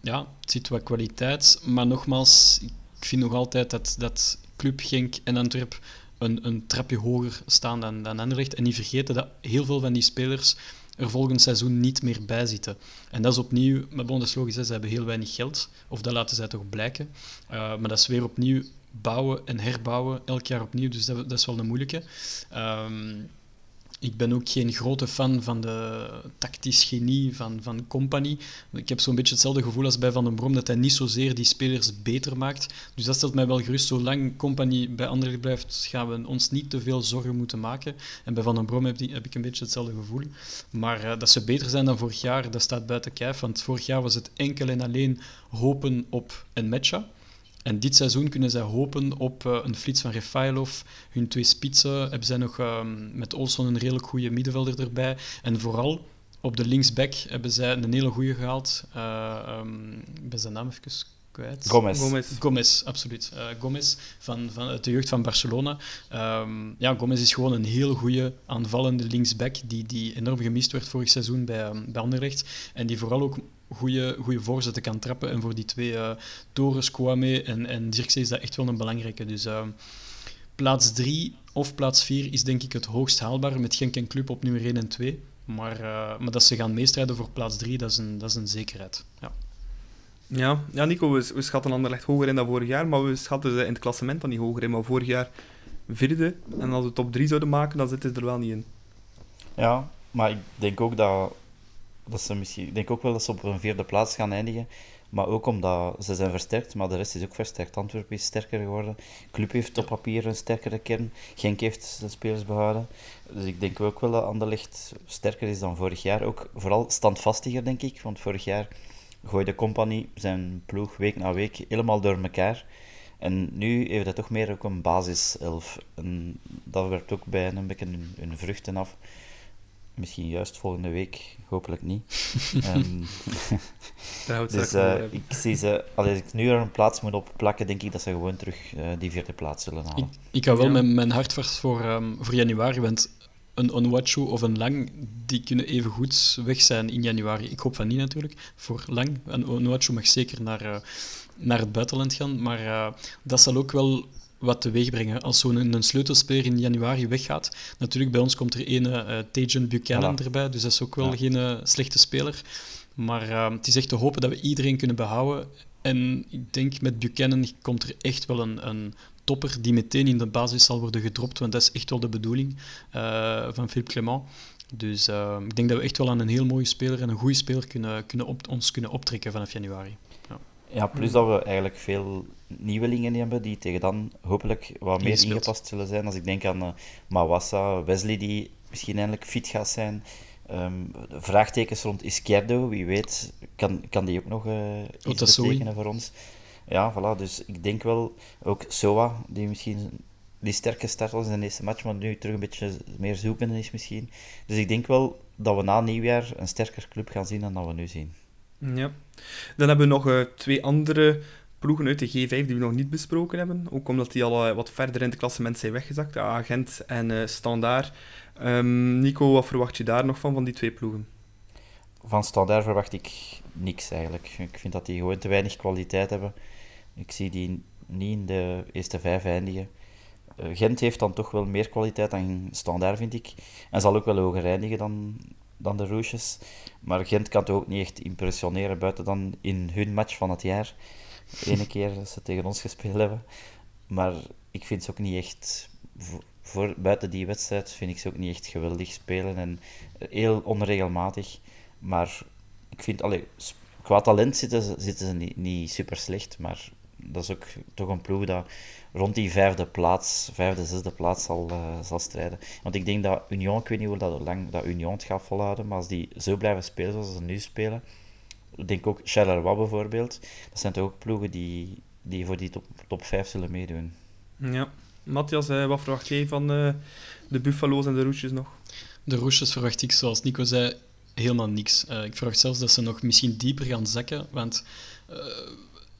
ja, het zit wat kwaliteit. Maar nogmaals, ik vind nog altijd dat, dat Club Genk en Antwerp een, een trapje hoger staan dan, dan Anderlecht. En niet vergeten dat heel veel van die spelers er volgend seizoen niet meer bij zitten. En dat is opnieuw, met bon, is logisch, ze hebben heel weinig geld, of dat laten zij toch blijken. Uh, maar dat is weer opnieuw bouwen en herbouwen elk jaar opnieuw. Dus dat, dat is wel een moeilijke. Um, ik ben ook geen grote fan van de tactisch genie van, van Company. Ik heb zo'n beetje hetzelfde gevoel als bij Van den Brom, dat hij niet zozeer die spelers beter maakt. Dus dat stelt mij wel gerust. Zolang Company bij anderen blijft, gaan we ons niet te veel zorgen moeten maken. En bij Van den Brom heb, ik een beetje hetzelfde gevoel. Maar uh, dat ze beter zijn dan vorig jaar, dat staat buiten kijf. Want vorig jaar was het enkel en alleen hopen op een matcha. En dit seizoen kunnen zij hopen op uh, een flits van Refailov. Hun twee spitsen hebben zij nog uh, met Olson een redelijk goede middenvelder erbij. En vooral op de linksback hebben zij een hele goede gehaald. Uh, um, ik ben zijn naam even kwijt. Gomez. Gomez, Gomez absoluut. Uh, Gomez van, van de jeugd van Barcelona. Um, ja, Gomez is gewoon een heel goede aanvallende linksback die, die enorm gemist werd vorig seizoen bij, um, bij Anderlecht. En die vooral ook goede, goede voorzetten kan trappen. En voor die twee uh, Torres, Kwame en, en Dirkse is dat echt wel een belangrijke. Dus uh, plaats 3 of plaats 4 is denk ik het hoogst haalbaar met Genk en Club op nummer 1 en 2. Maar, uh, maar dat ze gaan meestrijden voor plaats 3, dat is een, dat is een zekerheid. Ja. Ja, ja Nico, we, we schatten Anderlecht hoger in dan vorig jaar, maar we schatten ze in het klassement dan niet hoger in. Maar vorig jaar vierde, en als we top 3 zouden maken, dan zitten ze er wel niet in. Ja, maar ik denk ook dat dat ze misschien, ik denk ook wel dat ze op een vierde plaats gaan eindigen. Maar ook omdat ze zijn versterkt, maar de rest is ook versterkt. Antwerpen is sterker geworden. Club heeft op papier een sterkere kern. Genk heeft zijn spelers behouden. Dus ik denk ook wel dat Anderlecht sterker is dan vorig jaar. Ook vooral standvastiger, denk ik. Want vorig jaar gooide de compagnie zijn ploeg week na week helemaal door elkaar. En nu heeft hij toch meer ook een basiself. En dat werpt ook bij een beetje hun vruchten af. Misschien juist volgende week, hopelijk niet. um, dus uh, ik zie ze, als ik nu er een plaats moet op plakken, denk ik dat ze gewoon terug uh, die vierde plaats zullen halen. Ik, ik ga wel ja. mijn, mijn hart vast voor, um, voor januari, want een Onwachu of een Lang, die kunnen even goed weg zijn in januari. Ik hoop van niet natuurlijk, voor Lang. Een Onwachu mag zeker naar, uh, naar het buitenland gaan, maar dat zal ook wel wat teweeg brengen. Als zo'n een sleutelspeler in januari weggaat, natuurlijk bij ons komt er een uh, Tajan Buchanan voilà. erbij, dus dat is ook wel ja. geen uh, slechte speler. Maar uh, het is echt te hopen dat we iedereen kunnen behouden. En ik denk met Buchanan komt er echt wel een, een topper die meteen in de basis zal worden gedropt, want dat is echt wel de bedoeling van Philippe Clement. Dus ik denk dat we echt wel aan een heel mooie speler en een goede speler kunnen, kunnen op, ons kunnen optrekken vanaf januari. Ja. Ja, plus dat we eigenlijk veel nieuwelingen hebben die tegen dan hopelijk wat meer Ingespeeld. ingepast zullen zijn. Als ik denk aan uh, Mawassa, Wesley die misschien eindelijk fit gaat zijn. Um, vraagtekens rond Izquierdo, wie weet, kan, kan die ook nog uh, iets betekenen voor ons. Ja, voilà, dus ik denk wel, ook Soa, die misschien die sterke start was in de eerste match, maar nu terug een beetje meer zoekende is misschien. Dus ik denk wel dat we na nieuwjaar een sterker club gaan zien dan dat we nu zien. Ja. Dan hebben we nog uh, twee andere ploegen uit de G5 die we nog niet besproken hebben. Ook omdat die al uh, wat verder in het klassement zijn weggezakt. Ja, Gent en uh, Standaard. Um, Nico, wat verwacht je daar nog van, van die twee ploegen? Van Standaard verwacht ik niks eigenlijk. Ik vind dat die gewoon te weinig kwaliteit hebben. Ik zie die niet in de eerste vijf eindigen. Gent heeft dan toch wel meer kwaliteit dan Standaard, vind ik. En zal ook wel hoger eindigen dan dan de Roesjes. Maar Gent kan toch ook niet echt impressioneren buiten dan in hun match van het jaar. Ene keer dat ze tegen ons gespeeld hebben. Maar ik vind ze ook niet echt... Voor, buiten die wedstrijd vind ik ze ook niet echt geweldig spelen. En heel onregelmatig. Maar ik vind... Allee, qua talent zitten ze, zitten ze niet, niet super slecht. Maar dat is ook toch een ploeg dat rond die vijfde plaats, vijfde, zesde plaats zal, uh, zal strijden. Want ik denk dat Union, ik weet niet hoe lang dat Union het gaat volhouden, maar als die zo blijven spelen zoals ze nu spelen, ik denk ook Charleroi bijvoorbeeld, dat zijn toch ook ploegen die, die voor die top, top 5 zullen meedoen. Ja. Matthias, uh, wat verwacht jij van uh, de Buffalo's en de Roesjes nog? De Roesjes verwacht ik, zoals Nico zei, helemaal niks. ik verwacht zelfs dat ze nog misschien dieper gaan zakken, want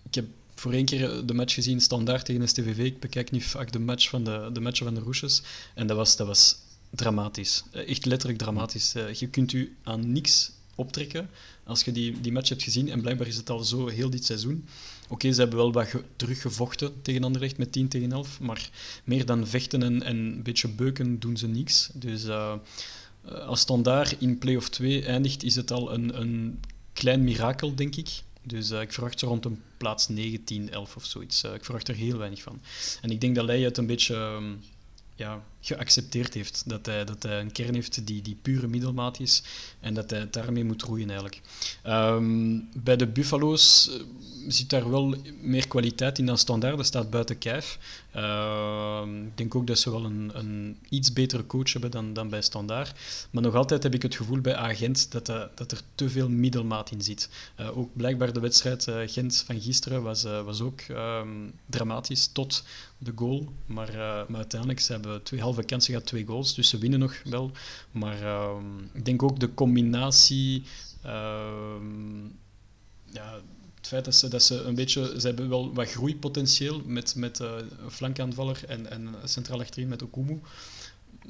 ik heb voor één keer de match gezien, standaard tegen STVV. Ik bekijk nu vaak de, match van de, de matchen van de Roesjes. En dat was, dat was dramatisch. Eh, echt letterlijk dramatisch. Eh, je kunt u aan niks optrekken als je die, die match hebt gezien. En blijkbaar is het al zo heel dit seizoen. Oké, ze hebben wel wat ge teruggevochten tegen Anderlecht met 10 tegen 11. Maar meer dan vechten en, en een beetje beuken doen ze niks. Dus uh, als standaard in play-off 2 eindigt, is het al een, een klein mirakel, denk ik. Dus uh, ik verwacht zo rond een plaats 9, 10, 11 of zoiets. Ik verwacht er heel weinig van. En ik denk dat Leij het een beetje um, ja, geaccepteerd heeft. Dat hij, dat hij een kern heeft die, die pure middelmaat is en dat hij daarmee moet roeien eigenlijk. Um, bij de Buffalo's uh, zit daar wel meer kwaliteit in dan standaard. Dat staat buiten kijf. Uh, ik denk ook dat ze wel een, een iets betere coach hebben dan, dan bij standaard. Maar nog altijd heb ik het gevoel bij Agent dat, uh, dat er te veel middelmaat in zit. Uh, ook blijkbaar de wedstrijd uh, Gent van gisteren was, was ook um, dramatisch tot de goal. Maar, maar uiteindelijk ze hebben twee halve kansen gehad, twee goals. Dus ze winnen nog wel. Maar ehm, ik denk ook de combinatie... Ehm, ja, het feit dat ze, dat ze een beetje... Ze hebben wel wat groeipotentieel met, met uh, een flankaanvaller en, en centraal achterin met Okumu.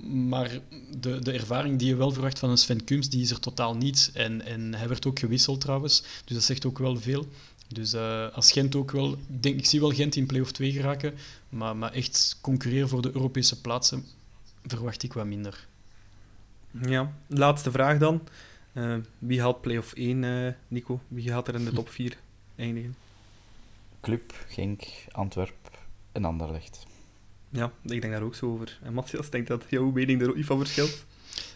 Maar de, de ervaring die je wel verwacht van een Sven Kums, die is er totaal niet. En, en hij werd ook gewisseld trouwens, dus dat zegt ook wel veel. Dus uh, als Gent ook wel... Ik, denk, ik zie wel Gent in play-off 2 geraken, maar, maar echt concurreren voor de Europese plaatsen verwacht ik wat minder. Ja, laatste vraag dan. Uh, wie haalt play-off 1, uh, Nico? Wie gaat er in de top 4 eindigen? Club, Genk, Antwerp en Anderlecht. Ja, ik denk daar ook zo over. En Matthias, denk dat jouw mening er ook niet van verschilt?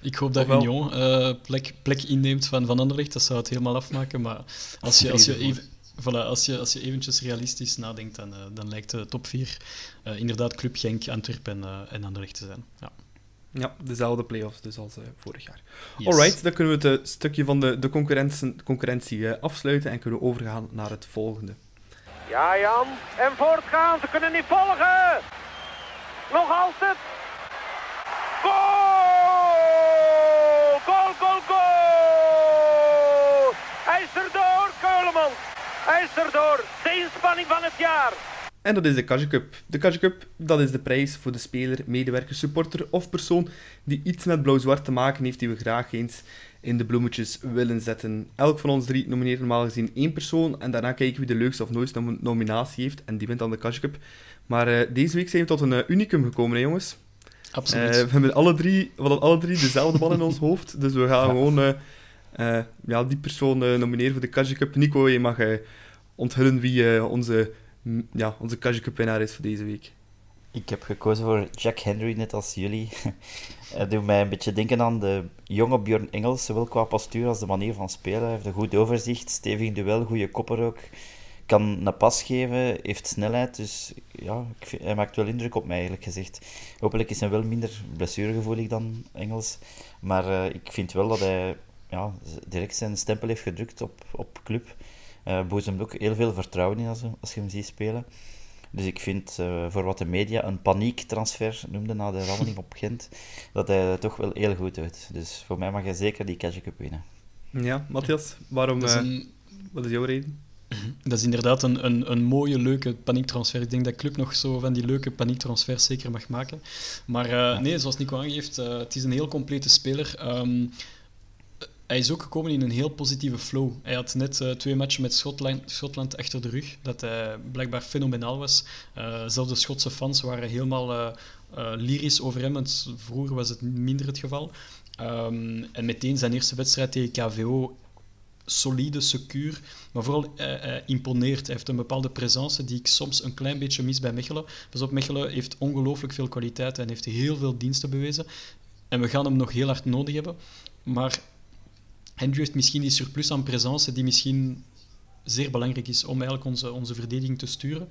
Ik hoop dat Union uh, plek, plek inneemt van Van Anderlecht. Dat zou het helemaal afmaken. Maar als je, als je, even, voilà, als je, als je eventjes realistisch nadenkt, dan, uh, dan lijkt de top 4 uh, inderdaad Club Genk, Antwerpen en, en Anderlecht te zijn. Ja. Ja, dezelfde play-offs dus als uh, vorig jaar. Yes. Alright, dan kunnen we het stukje van de, de concurrentie, concurrentie uh, afsluiten en kunnen we overgaan naar het volgende. Ja, Jan. En voortgaan, ze kunnen niet volgen. Nog altijd. Goal! Goal, goal, goal! Hij is erdoor, Keuleman. Hij is erdoor. De inspanning van het jaar. En dat is de Kaja Cup. De Kaja Cup, dat is de prijs voor de speler, medewerker, supporter of persoon die iets met blauw-zwart te maken heeft die we graag eens in de bloemetjes willen zetten. Elk van ons drie nomineert normaal gezien één persoon en daarna kijken wie de leukste of nooiste nominatie heeft en die wint dan de Kaja Cup. Maar uh, deze week zijn we tot een uh, unicum gekomen, hè, jongens. Absoluut. Uh, we hebben alle drie, we hadden alle drie dezelfde bal in ons hoofd, dus we gaan ja. gewoon ja, die persoon nomineren voor de Kaja Cup. Nico, je mag onthullen wie onze ja, onze Cup winnaar is voor deze week. Ik heb gekozen voor Jack Henry, net als jullie. Het doet mij een beetje denken aan de jonge Björn Engels, zowel qua postuur als de manier van spelen. Hij heeft een goed overzicht, stevig duel, goede kopper ook. Kan een pas geven, heeft snelheid, dus ja, hij maakt wel indruk op mij, eigenlijk gezegd. Hopelijk is hij wel minder blessuregevoelig dan Engels, maar uh, ik vind wel dat hij ja, direct zijn stempel heeft gedrukt op, op club. Uh, boezemt ook heel veel vertrouwen in als, als je hem ziet spelen. Dus ik vind, uh, voor wat de media een paniektransfer noemde na de rammeling op Gent, dat hij het toch wel heel goed doet. Dus voor mij mag hij zeker die Cash Cup winnen. Ja, Matthias, waarom, is een... uh, wat is jouw reden? Dat is inderdaad een, een, een mooie, leuke paniektransfer. Ik denk dat Club nog zo van die leuke paniektransfers zeker mag maken. Maar uh, nee, zoals Nico aangeeft, het is een heel complete speler. Um, hij is ook gekomen in een heel positieve flow. Hij had net uh, twee matchen met Schotland, achter de rug, dat hij blijkbaar fenomenaal was. Uh, zelfs de Schotse fans waren helemaal uh, lyrisch over hem, want vroeger was het minder het geval. Ehm, en meteen zijn eerste wedstrijd tegen KVO solide, secuur, maar vooral imponeert. Hij heeft een bepaalde presence die ik soms een klein beetje mis bij Mechelen. Pas op, Mechelen heeft ongelooflijk veel kwaliteit en heeft heel veel diensten bewezen. En we gaan hem nog heel hard nodig hebben. Maar Andrew heeft misschien die surplus aan presence die misschien zeer belangrijk is om eigenlijk onze, onze verdediging te sturen.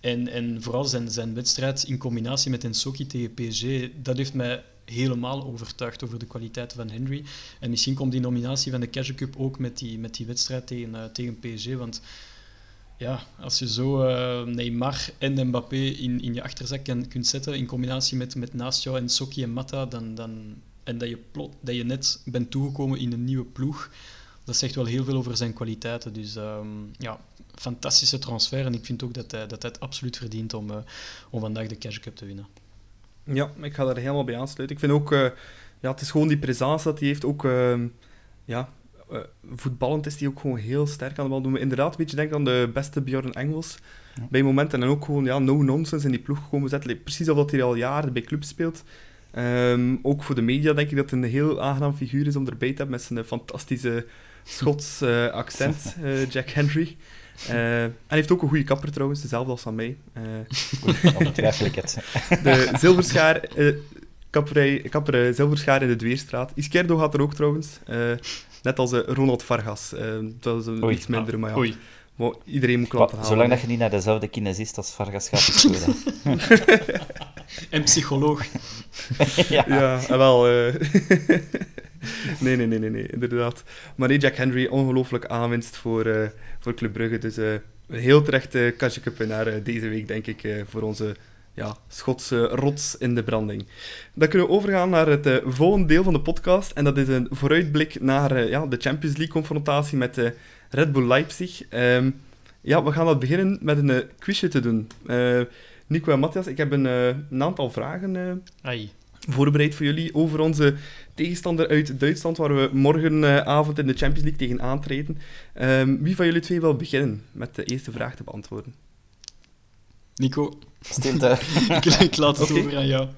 En, en vooral zijn, zijn wedstrijd in combinatie met Ensoki tegen PSG, dat heeft mij helemaal overtuigd over de kwaliteiten van Henry. En misschien komt die nominatie van de Cash Cup ook met die, met die wedstrijd tegen, uh, tegen PSG. Want ja, als je zo uh, Neymar en Mbappé in, in je achterzak kan, kunt zetten in combinatie met, met naast jou en Soki en Mata, dan, dan, en dat je, plot, dat je net bent toegekomen in een nieuwe ploeg, dat zegt wel heel veel over zijn kwaliteiten. Dus um, ja, fantastische transfer. En ik vind ook dat hij, dat hij het absoluut verdient om, uh, om vandaag de Cash Cup te winnen. Ja, ik ga er helemaal bij aansluiten. Ik vind ook, uh, ja, het is gewoon die presence dat hij heeft. Ook, uh, ja, uh, voetballend is hij ook gewoon heel sterk aan de bal. Doen we inderdaad een beetje denken aan de beste Bjorn Engels. Ja. Bij momenten en ook gewoon ja, no-nonsense in die ploeg komen zetten. Precies of dat hij al jaren bij club speelt. Um, ook voor de media denk ik dat het een heel aangenaam figuur is om erbij te hebben met zijn fantastische Schots accent, Jack Henry. Uh, en heeft ook een goede kapper trouwens, dezelfde als van mij. Uh, Ongetwijfel ik het. De zilverschaar, uh, kapperij, kapper Zilverschaar in de Dweerstraat. Iskerdo gaat er ook trouwens. net als Ronald Vargas. dat is een Oei. iets minder, maar ja. Oei. Maar iedereen moet halen. Zolang dat je niet naar dezelfde kinesist als Vargas gaat, is het goed. en psycholoog. ja. ja, en wel... nee, nee, nee, nee, nee, inderdaad. Maar nee, Jack Henry, ongelooflijk aanwinst voor, uh, voor Club Brugge. Dus uh, een heel terecht uh, Katje winnaar deze week, denk ik, voor onze ja, Schotse rots in de branding. Dan kunnen we overgaan naar het volgende deel van de podcast. En dat is een vooruitblik naar ja, de Champions League-confrontatie met Red Bull Leipzig. Um, ja, we gaan dat beginnen met een quizje te doen. Nico en Matthias, ik heb een, een aantal vragen voorbereid voor jullie over onze tegenstander uit Duitsland, waar we morgenavond in de Champions League tegen aantreden. Um, wie van jullie twee wil beginnen met de eerste vraag te beantwoorden? Nico. Stilte. ik, ik laat het okay. over aan jou.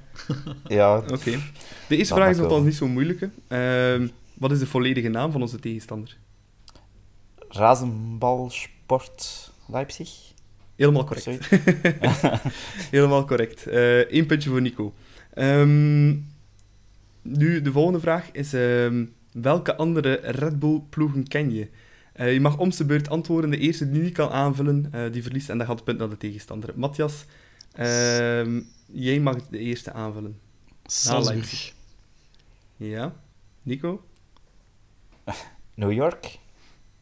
ja. Oké. Okay. De eerste vraag is nogthans niet zo moeilijke. Um, wat is de volledige naam van onze tegenstander? Razenbalsport Leipzig. Helemaal correct. Helemaal correct. Eén uh, puntje voor Nico. Um, nu, de volgende vraag is: um, welke andere Red Bull-ploegen ken je? Uh, je mag om de beurt antwoorden. De eerste die niet kan aanvullen, uh, die verliest en dat gaat het punt naar de tegenstander. Matthias, uh, jij mag de eerste aanvullen. Salzburg. Ja. Nico? New York.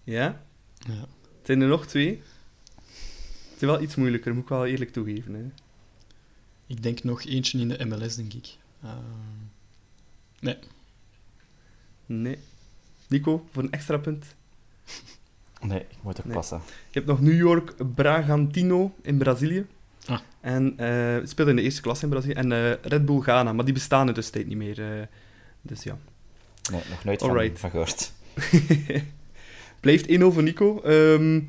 Ja? Ja. Zijn er nog twee? Het is wel iets moeilijker, moet ik wel eerlijk toegeven. Hè. Ik denk nog eentje in de MLS, denk ik. Uh, nee. Nee. Nico, voor een extra punt? Nee, ik moet ook Nee. passen. Je hebt nog New York Bragantino in Brazilië. Ah. En eh het speelde in de eerste klas in Brazilië. En eh, Red Bull Ghana, maar die bestaan in de tijd niet meer. eh. dus ja. Nee, nog nooit van, Alright. van gehoord. Blijft 1 over Nico. Ehm,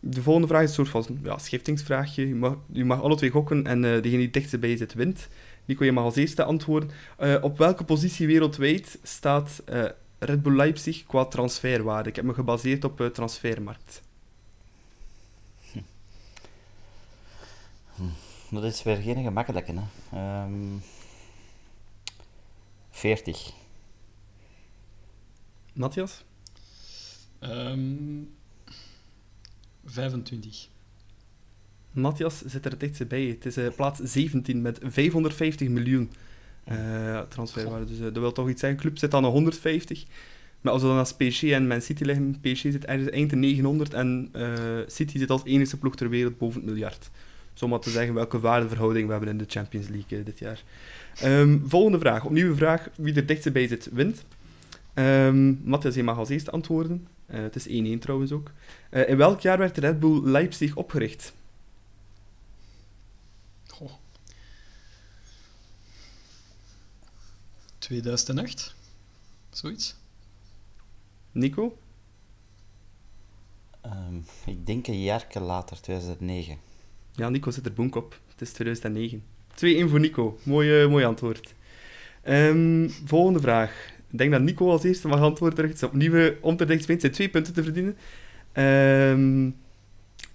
de volgende vraag is een soort van ja, schiftingsvraagje. Je mag, je mag alle twee gokken en eh, degene die het dichtst bij zit, wint. Nico, je mag als eerste antwoorden. Eh, op welke positie wereldwijd staat eh, Red Bull Leipzig qua transferwaarde? Ik heb me gebaseerd op eh, transfermarkt. Dat is weer geen gemakkelijke, hè. Ehm 40. Matthias? Ehm 25. Matthias zit er het dichtst bij. Het is eh, plaats 17 met 550 miljoen eh, transferwaarde. Dus eh, dat wil toch iets zijn. club zit aan de 150. Maar als we dan als PSG en Man City liggen, PSG zit ergens eind de 900 en eh, City zit als enige ploeg ter wereld boven het miljard. Zo maar te zeggen welke waardeverhouding we hebben in de Champions League dit jaar. Ehm, volgende vraag. Opnieuw een vraag. Wie er dichtst bij zit, wint. Ehm Matthias, je mag als eerste antwoorden. Het is 1-1 trouwens ook. In welk jaar werd Red Bull Leipzig opgericht? Goh. 2008? Zoiets? Nico? Ehm, ik denk een jaar later, 2009. Ja, Nico zit er boek op. Het is 2009. 2-1 voor Nico. Mooi, eh, mooi antwoord. Ehm, volgende vraag. Ik denk dat Nico als eerste mag antwoorden terug. Het is opnieuw om te dichtst zijn twee punten te verdienen. Ehm,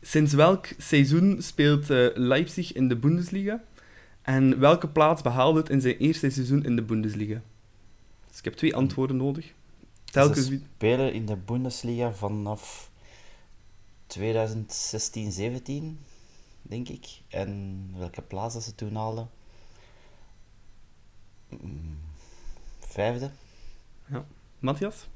sinds welk seizoen speelt eh, Leipzig in de Bundesliga? En welke plaats behaalde het in zijn eerste seizoen in de Bundesliga? Dus ik heb twee antwoorden nodig. Telkens Ze wie... spelen in de Bundesliga vanaf 2016, 17, denk ik. En welke plaats dat ze toen haalden? Mm, Vijfde. Matthias?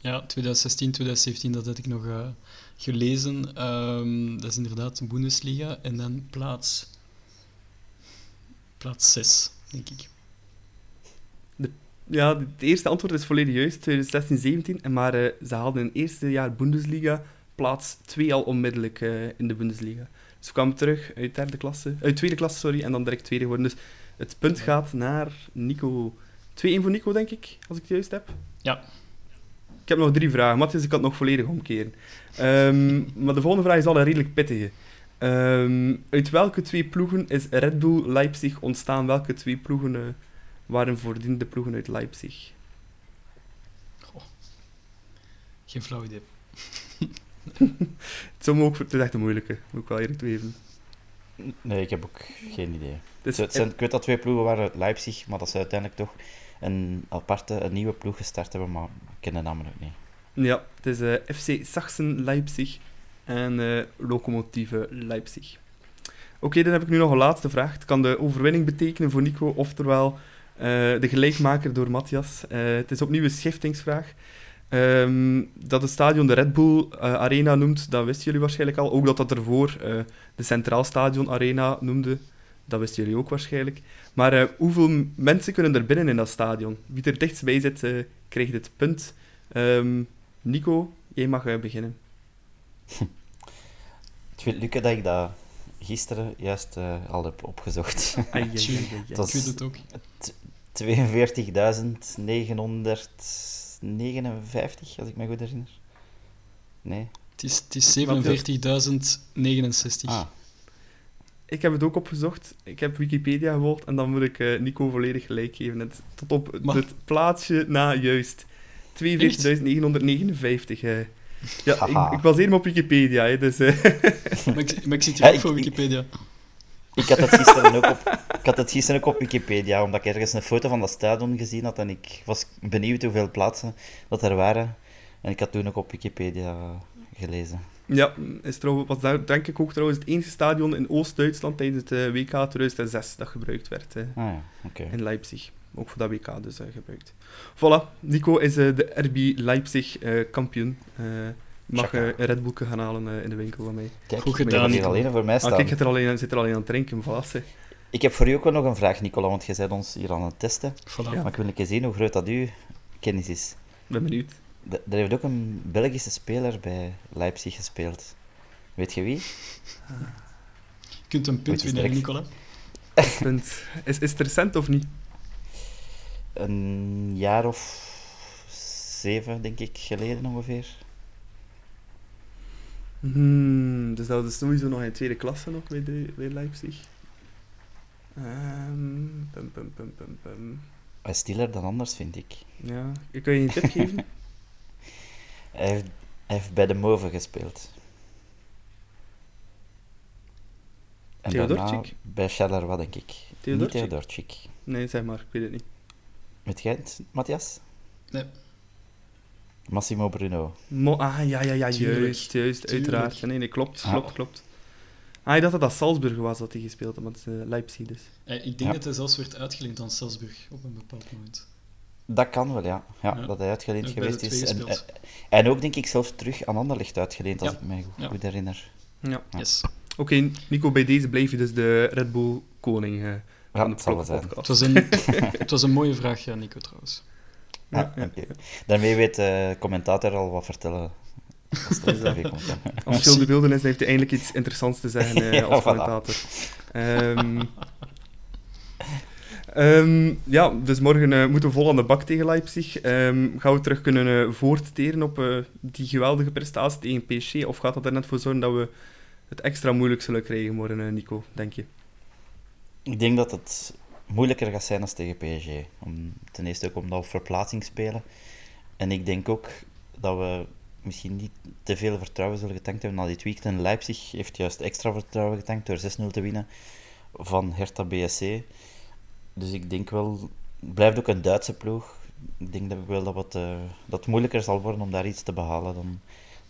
Ja, 2016, 2017, dat had ik nog eh, gelezen. Ehm, dat is inderdaad de Bundesliga. En dan plaats... Plaats 6, denk ik. Ja, het eerste antwoord is volledig juist, 2016, 17. En Maar eh, ze haalden in het eerste jaar Bundesliga plaats 2 al onmiddellijk eh, in de Bundesliga. Dus we kwamen terug uit, derde klasse, uit tweede klasse sorry, en dan direct tweede geworden. Dus het punt gaat naar Nico. 2-1 voor Nico, denk ik, als ik het juist heb. Ja. Ik heb nog drie vragen. Matthias, ik kan het nog volledig omkeren. Ehm, maar de volgende vraag is al een redelijk pittige. Ehm, uit welke twee ploegen is Red Bull Leipzig ontstaan? Welke twee ploegen eh, waren voordien de ploegen uit Leipzig? Geen flauw idee. Het is, ook, het is echt een moeilijke, moet ik wel eerlijk toegeven. Nee, ik heb ook geen idee. Is, Het zijn, ik weet dat twee ploegen waren uit Leipzig, maar dat ze uiteindelijk toch een aparte, een nieuwe ploeg gestart hebben, maar ik ken de namen ook niet. ja, het is eh, FC Sachsen Leipzig en Lokomotive Leipzig. Oké, dan heb ik nu nog een laatste vraag. Het kan de overwinning betekenen voor Nico, oftewel eh, de gelijkmaker door Matthias. Eh, het is opnieuw een schiftingsvraag. Ehm, dat het stadion de Red Bull Arena noemt, dat wisten jullie waarschijnlijk al. Ook dat dat ervoor de Centraal Stadion Arena noemde, dat wisten jullie ook waarschijnlijk. Maar hoeveel mensen kunnen er binnen in dat stadion? Wie er dichtstbij zit, krijgt het punt. Ehm, Nico, jij mag beginnen. Het weet Lukke dat ik dat gisteren juist eh, al heb opgezocht. Ik is- weet het ook. 42.959, als ik me goed herinner. Nee? Het is, het is 47.069. Ah, Ik heb het ook opgezocht. Ik heb Wikipedia gevolgd en dan moet ik eh, Nico volledig gelijk geven. Het, tot op Maar- het plaatsje na juist. 42.959. Ja, ik, ik baseer me op Wikipedia, hè, dus... eh, Maar, ik, maar ik zit hier Ja, ook ik- voor Wikipedia. ik had het gisteren ook op, ik had het gisteren ook op Wikipedia, omdat ik ergens een foto van dat stadion gezien had en ik was benieuwd hoeveel plaatsen dat er waren. En ik had toen ook op Wikipedia gelezen. ja, is trouwens, was daar denk ik ook trouwens het enige stadion in Oost-Duitsland tijdens het WK 2006 dat gebruikt werd. Ah ja, oké. in Leipzig. Ook voor dat WK dus eh, gebruikt. Voilà, Nico is eh, de RB Leipzig eh, kampioen. Eh, mag een Red Bull gaan halen eh, in de winkel van mij. Kijk, Goed gedaan, hier alleen voor mij Ah, staan. kijk, zit er alleen, zit er alleen aan het drinken, voilà. zeg. Ik heb voor u ook wel nog een vraag, Nicola, want je bent ons hier aan het testen. Voilà. Ja. Maar ik wil een keer zien hoe groot dat uw kennis is. ben benieuwd. D- Er heeft ook een Belgische speler bij Leipzig gespeeld. Weet je wie? Je kunt een punt winnen, Nicola. Punt. Is, is het recent of niet? Een jaar of zeven, denk ik, geleden ongeveer. Hmm, dus dat is sowieso nog in tweede klasse nog bij, de, bij Leipzig. Ehm, pum, pum, pum, pum, pum. Hij is stiller dan anders, vind ik. Ja, ik kan je een tip geven? Hij heeft, hij heeft bij de Move gespeeld. En daarna Theodorczyk? bij Charleroi, denk ik. Niet Theodorczyk? Theodorczyk. Nee, zeg maar, ik weet het niet. Weet jij het, Matthias? Nee. Massimo Bruno. Mo ah, ja, ja, ja, Tuurlijk. juist, juist, Tuurlijk. uiteraard. Ja, nee, nee, klopt, Ah. klopt, klopt. Ah, ik dacht dat dat Salzburg was dat hij gespeeld had, maar het is eh, Leipzig dus. Eh, Ik denk Ja. dat hij zelfs werd uitgeleend aan Salzburg op een bepaald moment. Dat kan wel, ja. ja, Ja. Dat hij uitgeleend geweest is. En, gespeeld. en ook, denk ik, zelfs terug aan Anderlecht uitgeleend, als Ja. ik mij goed, Ja. goed herinner. Ja. Ja. Yes. Oké, Nico, bij deze blijf je dus de Red Bull koning eh, van de het zal wel zijn. Het podcast. was, een, het was een mooie vraag, ja, Nico, trouwens. Ja. oké. Daarmee weet de commentator al wat vertellen. Als op tv komt. Als Phil de is, heeft hij eindelijk iets interessants te zeggen eh, als commentator. Ehm, ehm, ja, dus morgen eh, moeten we vol aan de bak tegen Leipzig. Ehm, gaan we terug kunnen eh, voortteren op eh, die geweldige prestatie tegen PSG? Of gaat dat er net voor zorgen dat we het extra moeilijk zullen krijgen morgen, eh, Nico, denk je? Ik denk dat het moeilijker gaat zijn als tegen PSG. Om, ten eerste ook omdat we verplaatsing spelen. En ik denk ook dat we misschien niet te veel vertrouwen zullen getankt hebben na dit weekend. En Leipzig heeft juist extra vertrouwen getankt door 6-0 te winnen van Hertha BSC. Dus ik denk wel, het blijft ook een Duitse ploeg. Ik denk dat, wel dat, het, uh, dat het moeilijker zal worden om daar iets te behalen dan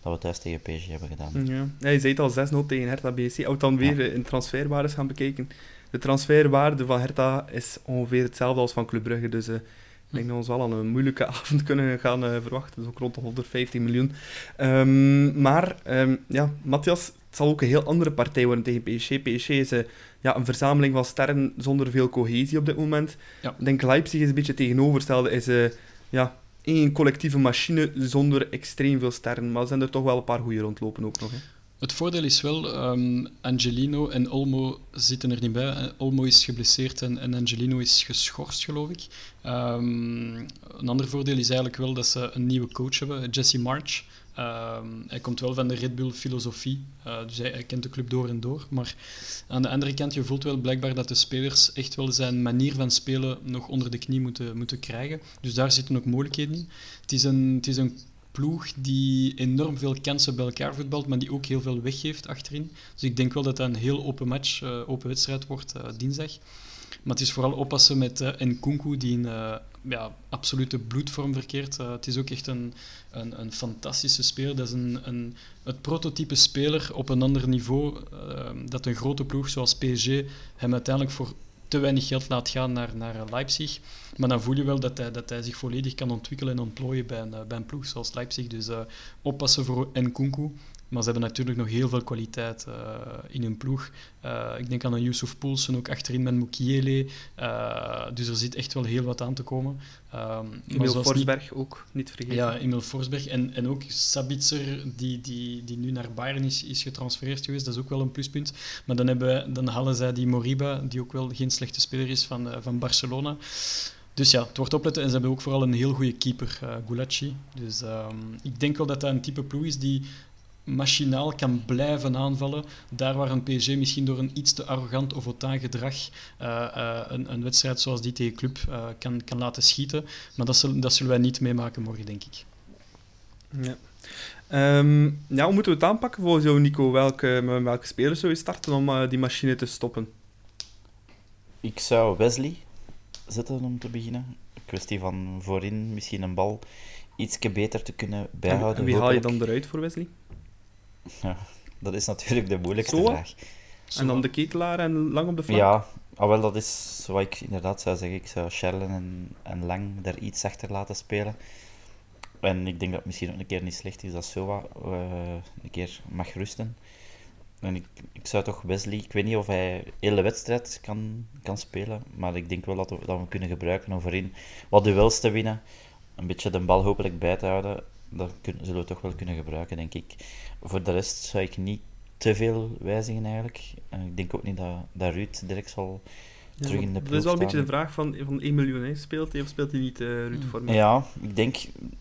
dat we thuis tegen PSG hebben gedaan. Ja, ja je zei het al 6-0 tegen Hertha BSC. Ook dan weer ja. in transferwaardes gaan bekijken. De transferwaarde van Hertha is ongeveer hetzelfde als van Club Brugge. Dus uh, ik denk dat we ons wel aan een moeilijke avond kunnen gaan uh, verwachten. Dus ook rond de 150 miljoen. Um, maar, um, ja, Matthias, het zal ook een heel andere partij worden tegen PSG. PSG is uh, ja, een verzameling van sterren zonder veel cohesie op dit moment. Ja. Ik denk Leipzig is een beetje tegenovergestelde. Is ja, één collectieve machine zonder extreem veel sterren. Maar er zijn er toch wel een paar goede rondlopen ook nog. Hè. Het voordeel is wel, um, Angelino en Olmo zitten er niet bij. Olmo is geblesseerd en, Angelino is geschorst, geloof ik. Um, een ander voordeel is eigenlijk wel dat ze een nieuwe coach hebben, Jesse March. Um, hij komt wel van de Red Bull filosofie, uh, dus hij, hij, kent de club door en door. Maar aan de andere kant, je voelt wel blijkbaar dat de spelers echt wel zijn manier van spelen nog onder de knie moeten, moeten krijgen. Dus daar zitten ook mogelijkheden in. Het is een, het is een ploeg die enorm veel kansen bij elkaar voetbalt, maar die ook heel veel weggeeft achterin. Dus ik denk wel dat dat een heel open match, uh, open wedstrijd wordt uh, dinsdag. Maar het is vooral oppassen met uh, Nkunku, die in ja, absolute bloedvorm verkeert. Het is ook echt een, een, een fantastische speler. Dat is een, een, het prototype speler op een ander niveau. dat een grote ploeg zoals PSG hem uiteindelijk voor te weinig geld laat gaan naar, naar Leipzig. Maar dan voel je wel dat hij, dat hij zich volledig kan ontwikkelen en ontplooien bij een, bij een ploeg zoals Leipzig. Dus oppassen voor Nkunku. Maar ze hebben natuurlijk nog heel veel kwaliteit uh, in hun ploeg. Uh, ik denk aan een Yusuf Poulsen, ook achterin met Mukiele. Uh, dus er zit echt wel heel wat aan te komen. Um, Emil Forsberg niet... ook, niet vergeten. Ja, Emil Forsberg. En, en ook Sabitzer, die, die, die nu naar Bayern is, is getransfereerd geweest. Dat is ook wel een pluspunt. Maar dan, hebben dan halen zij die Moriba, die ook wel geen slechte speler is van, van Barcelona. Dus ja, het wordt opletten. En ze hebben ook vooral een heel goede keeper, uh, Gulacsi. Dus um, ik denk wel dat dat een type ploeg is die machinaal kan blijven aanvallen. Daar waar een PSG misschien door een iets te arrogant of autaan gedrag uh, uh, een, een, wedstrijd zoals die tegen Club uh, kan, kan laten schieten. Maar dat, zullen, dat zullen wij niet meemaken morgen, denk ik. Ja. Um, ja, hoe moeten we het aanpakken volgens jou, Nico? Welke, met welke spelers zou je starten om die machine te stoppen? Ik zou Wesley zetten om te beginnen. Een kwestie van voorin misschien een bal ietsje beter te kunnen bijhouden. En wie haal je dan eruit voor Wesley? Ja, dat is natuurlijk de moeilijkste Zo? vraag. En dan de ketelaar en lang op de flank? Ja, ah, wel, dat is wat ik inderdaad zou zeggen. Ik zou Sherlin en, en Lang daar iets achter laten spelen. En ik denk dat het misschien ook een keer niet slecht is dat Soa uh, een keer mag rusten. En ik, ik zou toch Wesley, ik weet niet of hij de hele wedstrijd kan, kan spelen, maar ik denk wel dat we, dat we kunnen gebruiken om voorin wat duels te winnen. Een beetje de bal hopelijk bij te houden. Dat kunnen, zullen we toch wel kunnen gebruiken, denk ik. Voor de rest zou ik niet te veel wijzigen eigenlijk. En ik denk ook niet dat, dat Ruud direct zal Ja, terug in de dat ploeg is wel een beetje de vraag van, van 1 miljoen. Hè. Speelt hij of speelt hij niet, uh, Ruud Vormer? Ja, ik denk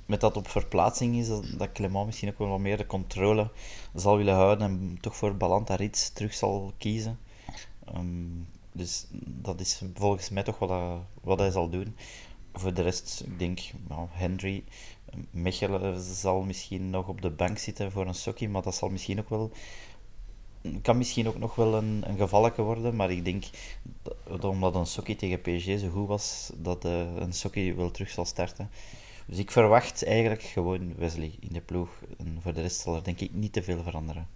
met dat op verplaatsing is, dat, dat Clement misschien ook wel wat meer de controle zal willen houden en toch voor Balanta iets terug zal kiezen. Ehm, dus dat is volgens mij toch wat, hij- wat hij zal doen. Voor de rest, ik denk, nou, Henry, Mechelen zal misschien nog op de bank zitten voor een sokkie, maar dat zal misschien ook wel kan misschien ook nog wel een, een gevalletje worden, maar ik denk dat, omdat een Sokkie tegen PSG zo goed was, dat eh, een Sokkie wel terug zal starten. Dus ik verwacht eigenlijk gewoon Wesley in de ploeg. En voor de rest zal er denk ik niet te veel veranderen.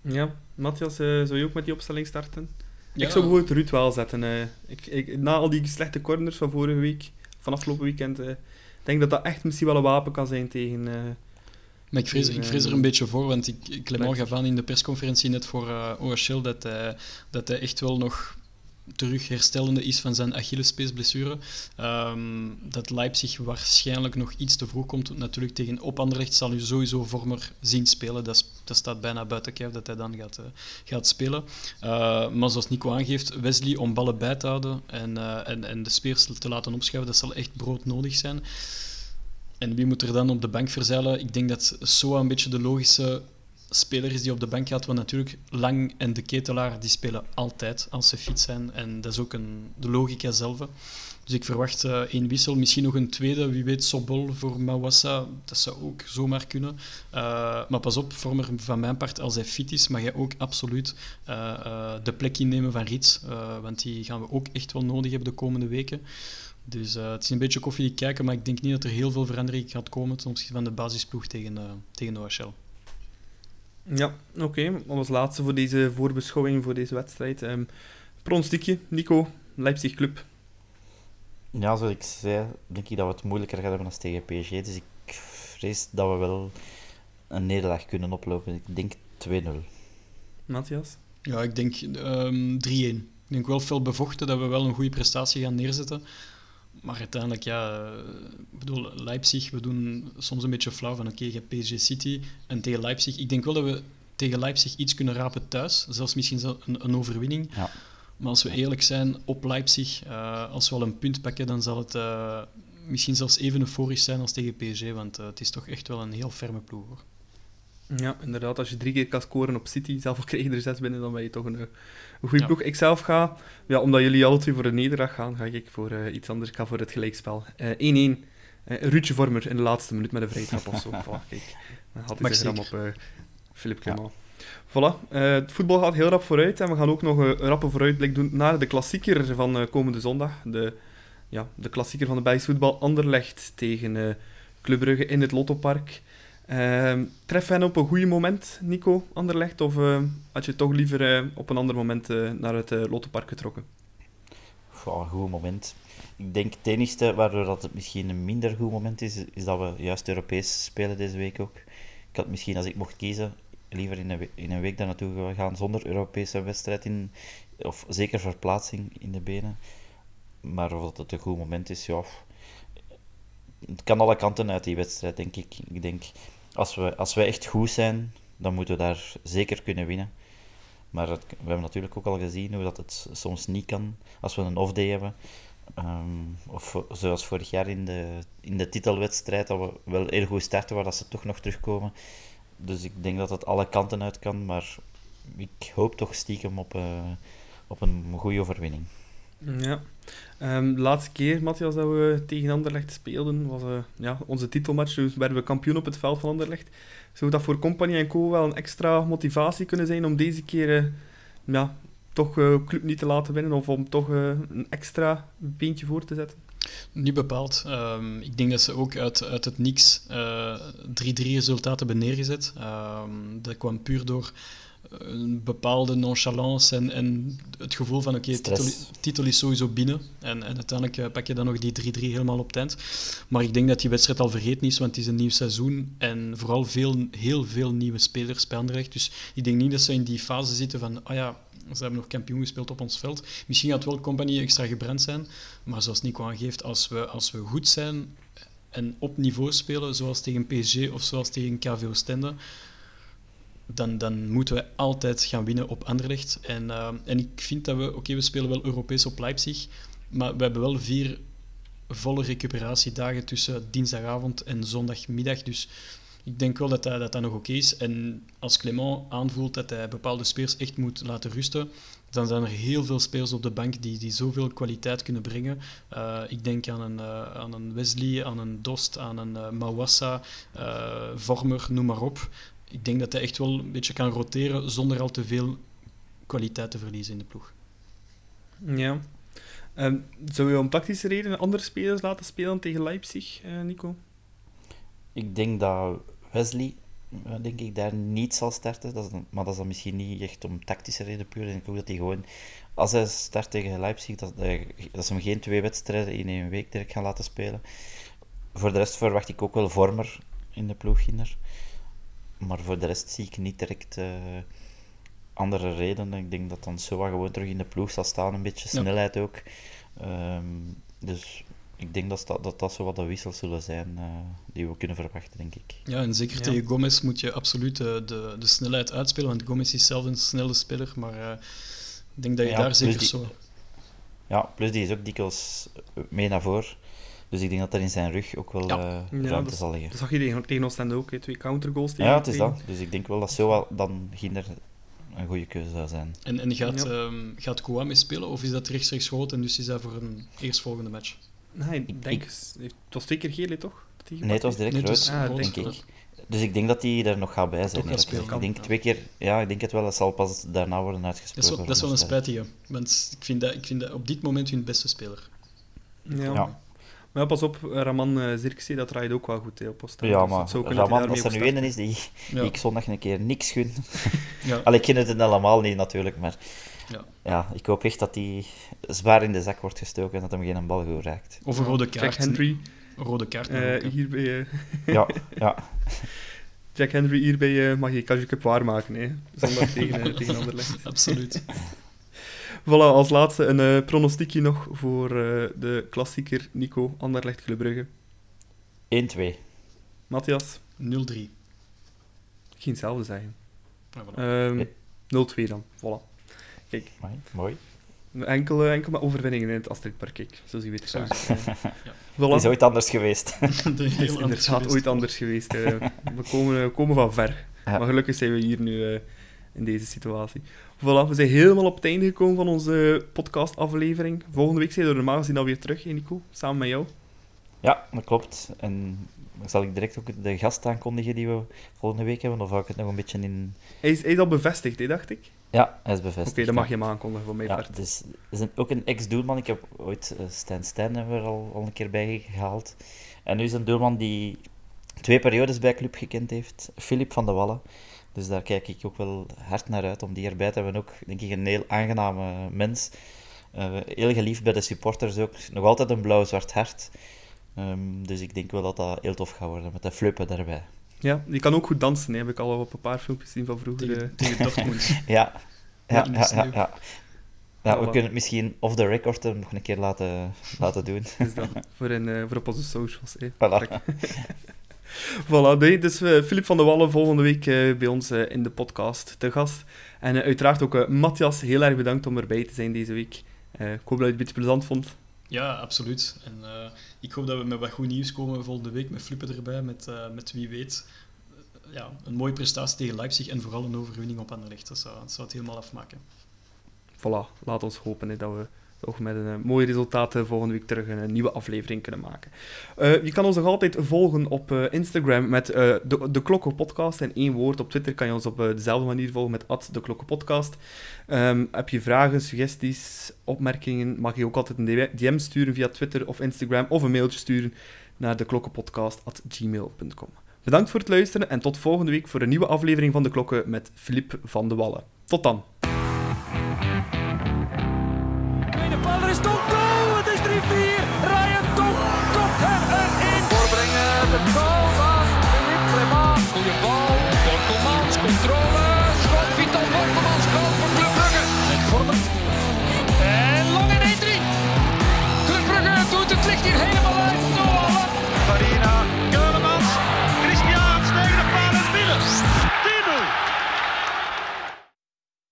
Ja, Matthias, eh, zou je ook met die opstelling starten? Ja. Ik zou bijvoorbeeld Ruud wel zetten. eh. ik, ik, na al die slechte corners van vorige week, van afgelopen weekend, eh, ik denk dat dat echt misschien wel een wapen kan zijn tegen... eh, Maar ik vrees, ik vrees er Eh, een beetje voor, want ik, Clement gaf aan in de persconferentie net voor uh, OHL dat hij, dat hij echt wel nog terug herstellende is van zijn Achillespeesblessure. Ehm dat Leipzig waarschijnlijk nog iets te vroeg komt. Natuurlijk tegen op Anderlecht zal u sowieso Vormer zien spelen. Dat, dat staat bijna buiten kijf dat hij dan gaat, eh, gaat spelen. Uh, maar zoals Nico aangeeft, Wesley om ballen bij te houden en, eh, en, en de speers te laten opschuiven, dat zal echt broodnodig zijn. En wie moet er dan op de bank verzeilen? Ik denk dat Soa een beetje de logische speler is die op de bank gaat. Want natuurlijk, Lang en de Ketelaar die spelen altijd als ze fit zijn. En dat is ook een, de logica zelf. Dus ik verwacht uh, één wissel, misschien nog een tweede. Wie weet, Sobol voor Mawassa. Dat zou ook zomaar kunnen. Uh, maar pas op, Vormer, van mijn part, als hij fit is, mag hij ook absoluut uh, de plek innemen van Rits. want die gaan we ook echt wel nodig hebben de komende weken. Dus het is een beetje koffie kijken, maar ik denk niet dat er heel veel verandering gaat komen ten opzichte van de basisploeg tegen, tegen OHL. Ja, oké. Okay. Als laatste voor deze voorbeschouwing, voor deze wedstrijd. Um, pronostiekje, Nico, Leipzig Club. Ja, zoals ik zei, denk ik dat we het moeilijker gaan hebben dan tegen PSG. Dus ik vrees dat we wel een nederlaag kunnen oplopen. Ik denk 2-0. Matthias? Ja, ik denk um, 3-1. Ik denk wel veel bevochten dat we wel een goede prestatie gaan neerzetten. Maar uiteindelijk, ja, ik bedoel, Leipzig, we doen soms een beetje flauw van oké, okay, je hebt PSG City en tegen Leipzig. Ik denk wel dat we tegen Leipzig iets kunnen rapen thuis, zelfs misschien een, een overwinning. Ja. Maar als we eerlijk zijn, op Leipzig, uh, als we al een punt pakken, dan zal het uh, misschien zelfs even euforisch zijn als tegen PSG, want uh, het is toch echt wel een heel ferme ploeg. Hoor. Ja, inderdaad. Als je drie keer kan scoren op City, zelf al krijg je er zes binnen, dan ben je toch een, een goede ja. ploeg. Ik zelf ga, ja, omdat jullie alle twee voor een nederlaag gaan, ga ik voor uh, iets anders. Ik ga voor het gelijkspel. 1-1. Uh, Ruudje Vormer in de laatste minuut met een vrije trap of zo. voilà, kijk. Dan had zich ram op Philippe Clement. Voilà, uh, het voetbal gaat heel rap vooruit en we gaan ook nog een rappe vooruitblik doen naar de klassieker van uh, komende zondag. De, ja, de klassieker van de Belgisch voetbal, Anderlecht tegen uh, Club Brugge in het Lottopark. Ehm, tref hen op een goed moment, Nico, Anderlecht, of had je toch liever op een ander moment naar het Lottopark getrokken? goed moment. Ik denk het enige waardoor dat het misschien een minder goed moment is, is dat we juist Europees spelen deze week ook. Ik had misschien, als ik mocht kiezen, liever in een, in een week daar naartoe gaan zonder Europese wedstrijd, in, of zeker verplaatsing in de benen. Maar of het een goed moment is, ja. Het kan alle kanten uit die wedstrijd, denk ik. Ik denk, als we, als we echt goed zijn, dan moeten we daar zeker kunnen winnen. Maar we hebben natuurlijk ook al gezien hoe dat het soms niet kan als we een off-day hebben. Um, of zoals vorig jaar in de, in de titelwedstrijd, dat we wel heel goed starten, waar dat ze toch nog terugkomen. Dus ik denk dat het alle kanten uit kan, maar ik hoop toch stiekem op, uh, op een goede overwinning. Ja. Um, de laatste keer, Matthias, dat we tegen Anderlecht speelden, was uh, ja, onze titelmatch. Dus werden we kampioen op het veld van Anderlecht. Zou dat voor Company en Co. wel een extra motivatie kunnen zijn om deze keer uh, ja, toch club niet te laten winnen? Of om toch een extra beentje voor te zetten? Niet bepaald. Um, ik denk dat ze ook uit, uit het niks 3-3 uh, resultaten hebben neergezet. Um, dat kwam puur door een bepaalde nonchalance en, en het gevoel van oké, okay, titel, titel, is sowieso binnen. En, en uiteindelijk uh, pak je dan nog die 3-3 helemaal op tent. Maar ik denk dat die wedstrijd al vergeten is, want het is een nieuw seizoen en vooral veel, heel veel nieuwe spelers bij Anderlecht. Dus ik denk niet dat ze in die fase zitten van, oh ja, ze hebben nog kampioen gespeeld op ons veld. Misschien gaat wel Compagnie extra gebrand zijn, maar zoals Nico aangeeft, als we, als we goed zijn en op niveau spelen, zoals tegen PSG of zoals tegen KV Oostende, dan, dan moeten we altijd gaan winnen op Anderlecht. En, uh, en ik vind dat we, oké, we spelen wel Europees op Leipzig, maar we hebben wel vier volle recuperatiedagen tussen dinsdagavond en zondagmiddag. Dus ik denk wel dat dat, dat, nog oké is. En als Clement aanvoelt dat hij bepaalde spelers echt moet laten rusten, dan zijn er heel veel spelers op de bank die, die zoveel kwaliteit kunnen brengen. Uh, ik denk aan een, uh, aan een Wesley, aan een Dost, aan een Mawassa, Vormer, noem maar op. Ik denk dat hij echt wel een beetje kan roteren zonder al te veel kwaliteit te verliezen in de ploeg. Ja. Um, zou je om tactische redenen andere spelers laten spelen tegen Leipzig, Nico? Ik denk dat Wesley denk ik, daar niet zal starten. Dat is, maar dat is dan misschien niet echt om tactische reden puur. Ik denk ook dat hij gewoon, als hij start tegen Leipzig, dat, dat ze hem geen twee wedstrijden in één week direct gaan laten spelen. Voor de rest verwacht ik ook wel Vormer in de ploegginder. Maar voor de rest zie ik niet direct uh, andere redenen. Ik denk dat dan Soa gewoon terug in de ploeg zal staan. Een beetje snelheid ook. Um, dus ik denk dat dat, dat, dat zo wat de wissels zullen zijn uh, die we kunnen verwachten, denk ik. Ja, en zeker ja. tegen Gomez moet je absoluut de, de, de, snelheid uitspelen, want Gomez is zelf een snelle speler, maar uh, ik denk dat je ja, daar zeker die, zo... Ja, plus die is ook dikwijls mee naar voren. Dus ik denk dat er in zijn rug ook wel Ja. eh, Ja, ruimte dat, zal liggen. dat zag je tegen, tegen Oostende ook, twee countergoals tegen Ja, het is tegen. dat. Dus ik denk wel dat zo wel dan Ginder een goede keuze zou zijn. En, en gaat, Ja. ehm gaat Kouame spelen of is dat rechtstreeks groot en dus is dat voor een eerstvolgende match? Nee, ik denk, het was twee keer geel, hè, toch? Nee, het was direct Nee, rood, Ah, denk ik. Dus ik denk dat hij er nog gaat bij zijn. Gaat spelen. Ik denk ja. twee keer, ja, ik denk het wel. Dat zal pas daarna worden Dat is uitgesproken. wel, dat is wel een spijtige, want ik vind, dat, ik vind dat op dit moment hun beste speler. Ja. Ja. Maar pas op, Raman uh, Zirkzee, dat draait ook wel goed hè, op Oostende. Ja, Dus maar Raman, als er nu een is die, Ja. ik zondag een keer niks gun. Ja. Allee, ik ken het helemaal niet natuurlijk, maar Ja. ja, ik hoop echt dat hij zwaar in de zak wordt gestoken en dat hem geen bal goed raakt. Of een rode kaart. Jack Henry, Een rode kaart. eh, hier bij, eh, Ja, ja. Jack Henry hierbij eh, mag je Kaji Cup waarmaken, hè. zondag tegen, eh, tegen Anderlecht. Absoluut. Voilà, als laatste een eh, pronostiekje nog voor eh, de klassieker Nico Anderlecht Club Brugge. 1-2. Matthias, 0-3. ik ging hetzelfde zeggen. Ja, voilà. Ehm 0-2 dan, voilà. Kijk, Mooi, Mooi. enkel, eh, enkel maar overwinningen in het Astridpark, kijk. Zo zien we het Zo graag. Ja. Voilà. Het is ooit anders geweest. Het is anders geweest. ooit anders geweest. eh. we, komen, we komen van ver. Ja. Maar gelukkig zijn we hier nu eh, in deze situatie. Voilà, we zijn helemaal op het einde gekomen van onze podcastaflevering. Volgende week zijn we normaal gezien alweer terug, hè, Nico? Samen met jou. Ja, dat klopt. En zal ik direct ook de gast aankondigen die we volgende week hebben? Of hou ik het nog een beetje in... Hij is, hij is al bevestigd, hè, dacht ik. Oké, Ja, hij is bevestigd. dan mag je hem aankondigen van mijn Ja, part. het is, een- ook een ex-doelman. Ik heb ooit uh, Stijn Stijn hebben we er al, al een keer bij gehaald. En nu is een doelman die twee periodes bij club gekend heeft. Filip van de Wallen. Dus daar kijk ik ook wel hard naar uit om die erbij te hebben. Ook, denk ik, een heel aangename mens. Uh, heel geliefd bij de supporters ook. Nog altijd een blauw-zwart hart. Um, dus ik denk wel dat dat heel tof gaat worden met de fluppen daarbij. Ja, die kan ook goed dansen, hè. heb ik al op een paar filmpjes gezien van vroeger. Tegen, eh. Dortmund. Ja, ja, ja, ja. sneeuw. ja. Ja, we Voilà. kunnen het misschien off the record hem nog een keer laten, laten doen. Dus dat, voor, in, eh, voor op onze socials. hè. Voilà. Voilà, nee, dus Filip van de Wallen volgende week uh, bij ons uh, in de podcast te gast. En uiteraard ook Matthias, heel erg bedankt om erbij te zijn deze week. ik hoop dat je het een beetje plezant vond. Ja, absoluut. En ik hoop dat we met wat goed nieuws komen volgende week, met flippen erbij, met, met wie weet ja, een mooie prestatie tegen Leipzig en vooral een overwinning op Anderlecht. Dat zou, dat zou het helemaal afmaken. Voilà, laat ons hopen hè, dat we toch met een uh, mooi resultaat volgende week terug een, een, nieuwe aflevering kunnen maken. Uh, je kan ons nog altijd volgen op Instagram met de, de Klokken Podcast. In één woord. Op Twitter kan je ons op dezelfde manier volgen met de Klokken Podcast. Um, heb je vragen, suggesties, opmerkingen, mag je ook altijd een DM sturen via Twitter of Instagram of een mailtje sturen naar deklokkenpodcast.gmail.com. Bedankt voor het luisteren en tot volgende week voor een nieuwe aflevering van De Klokken met Filip van de Wallen. Tot dan!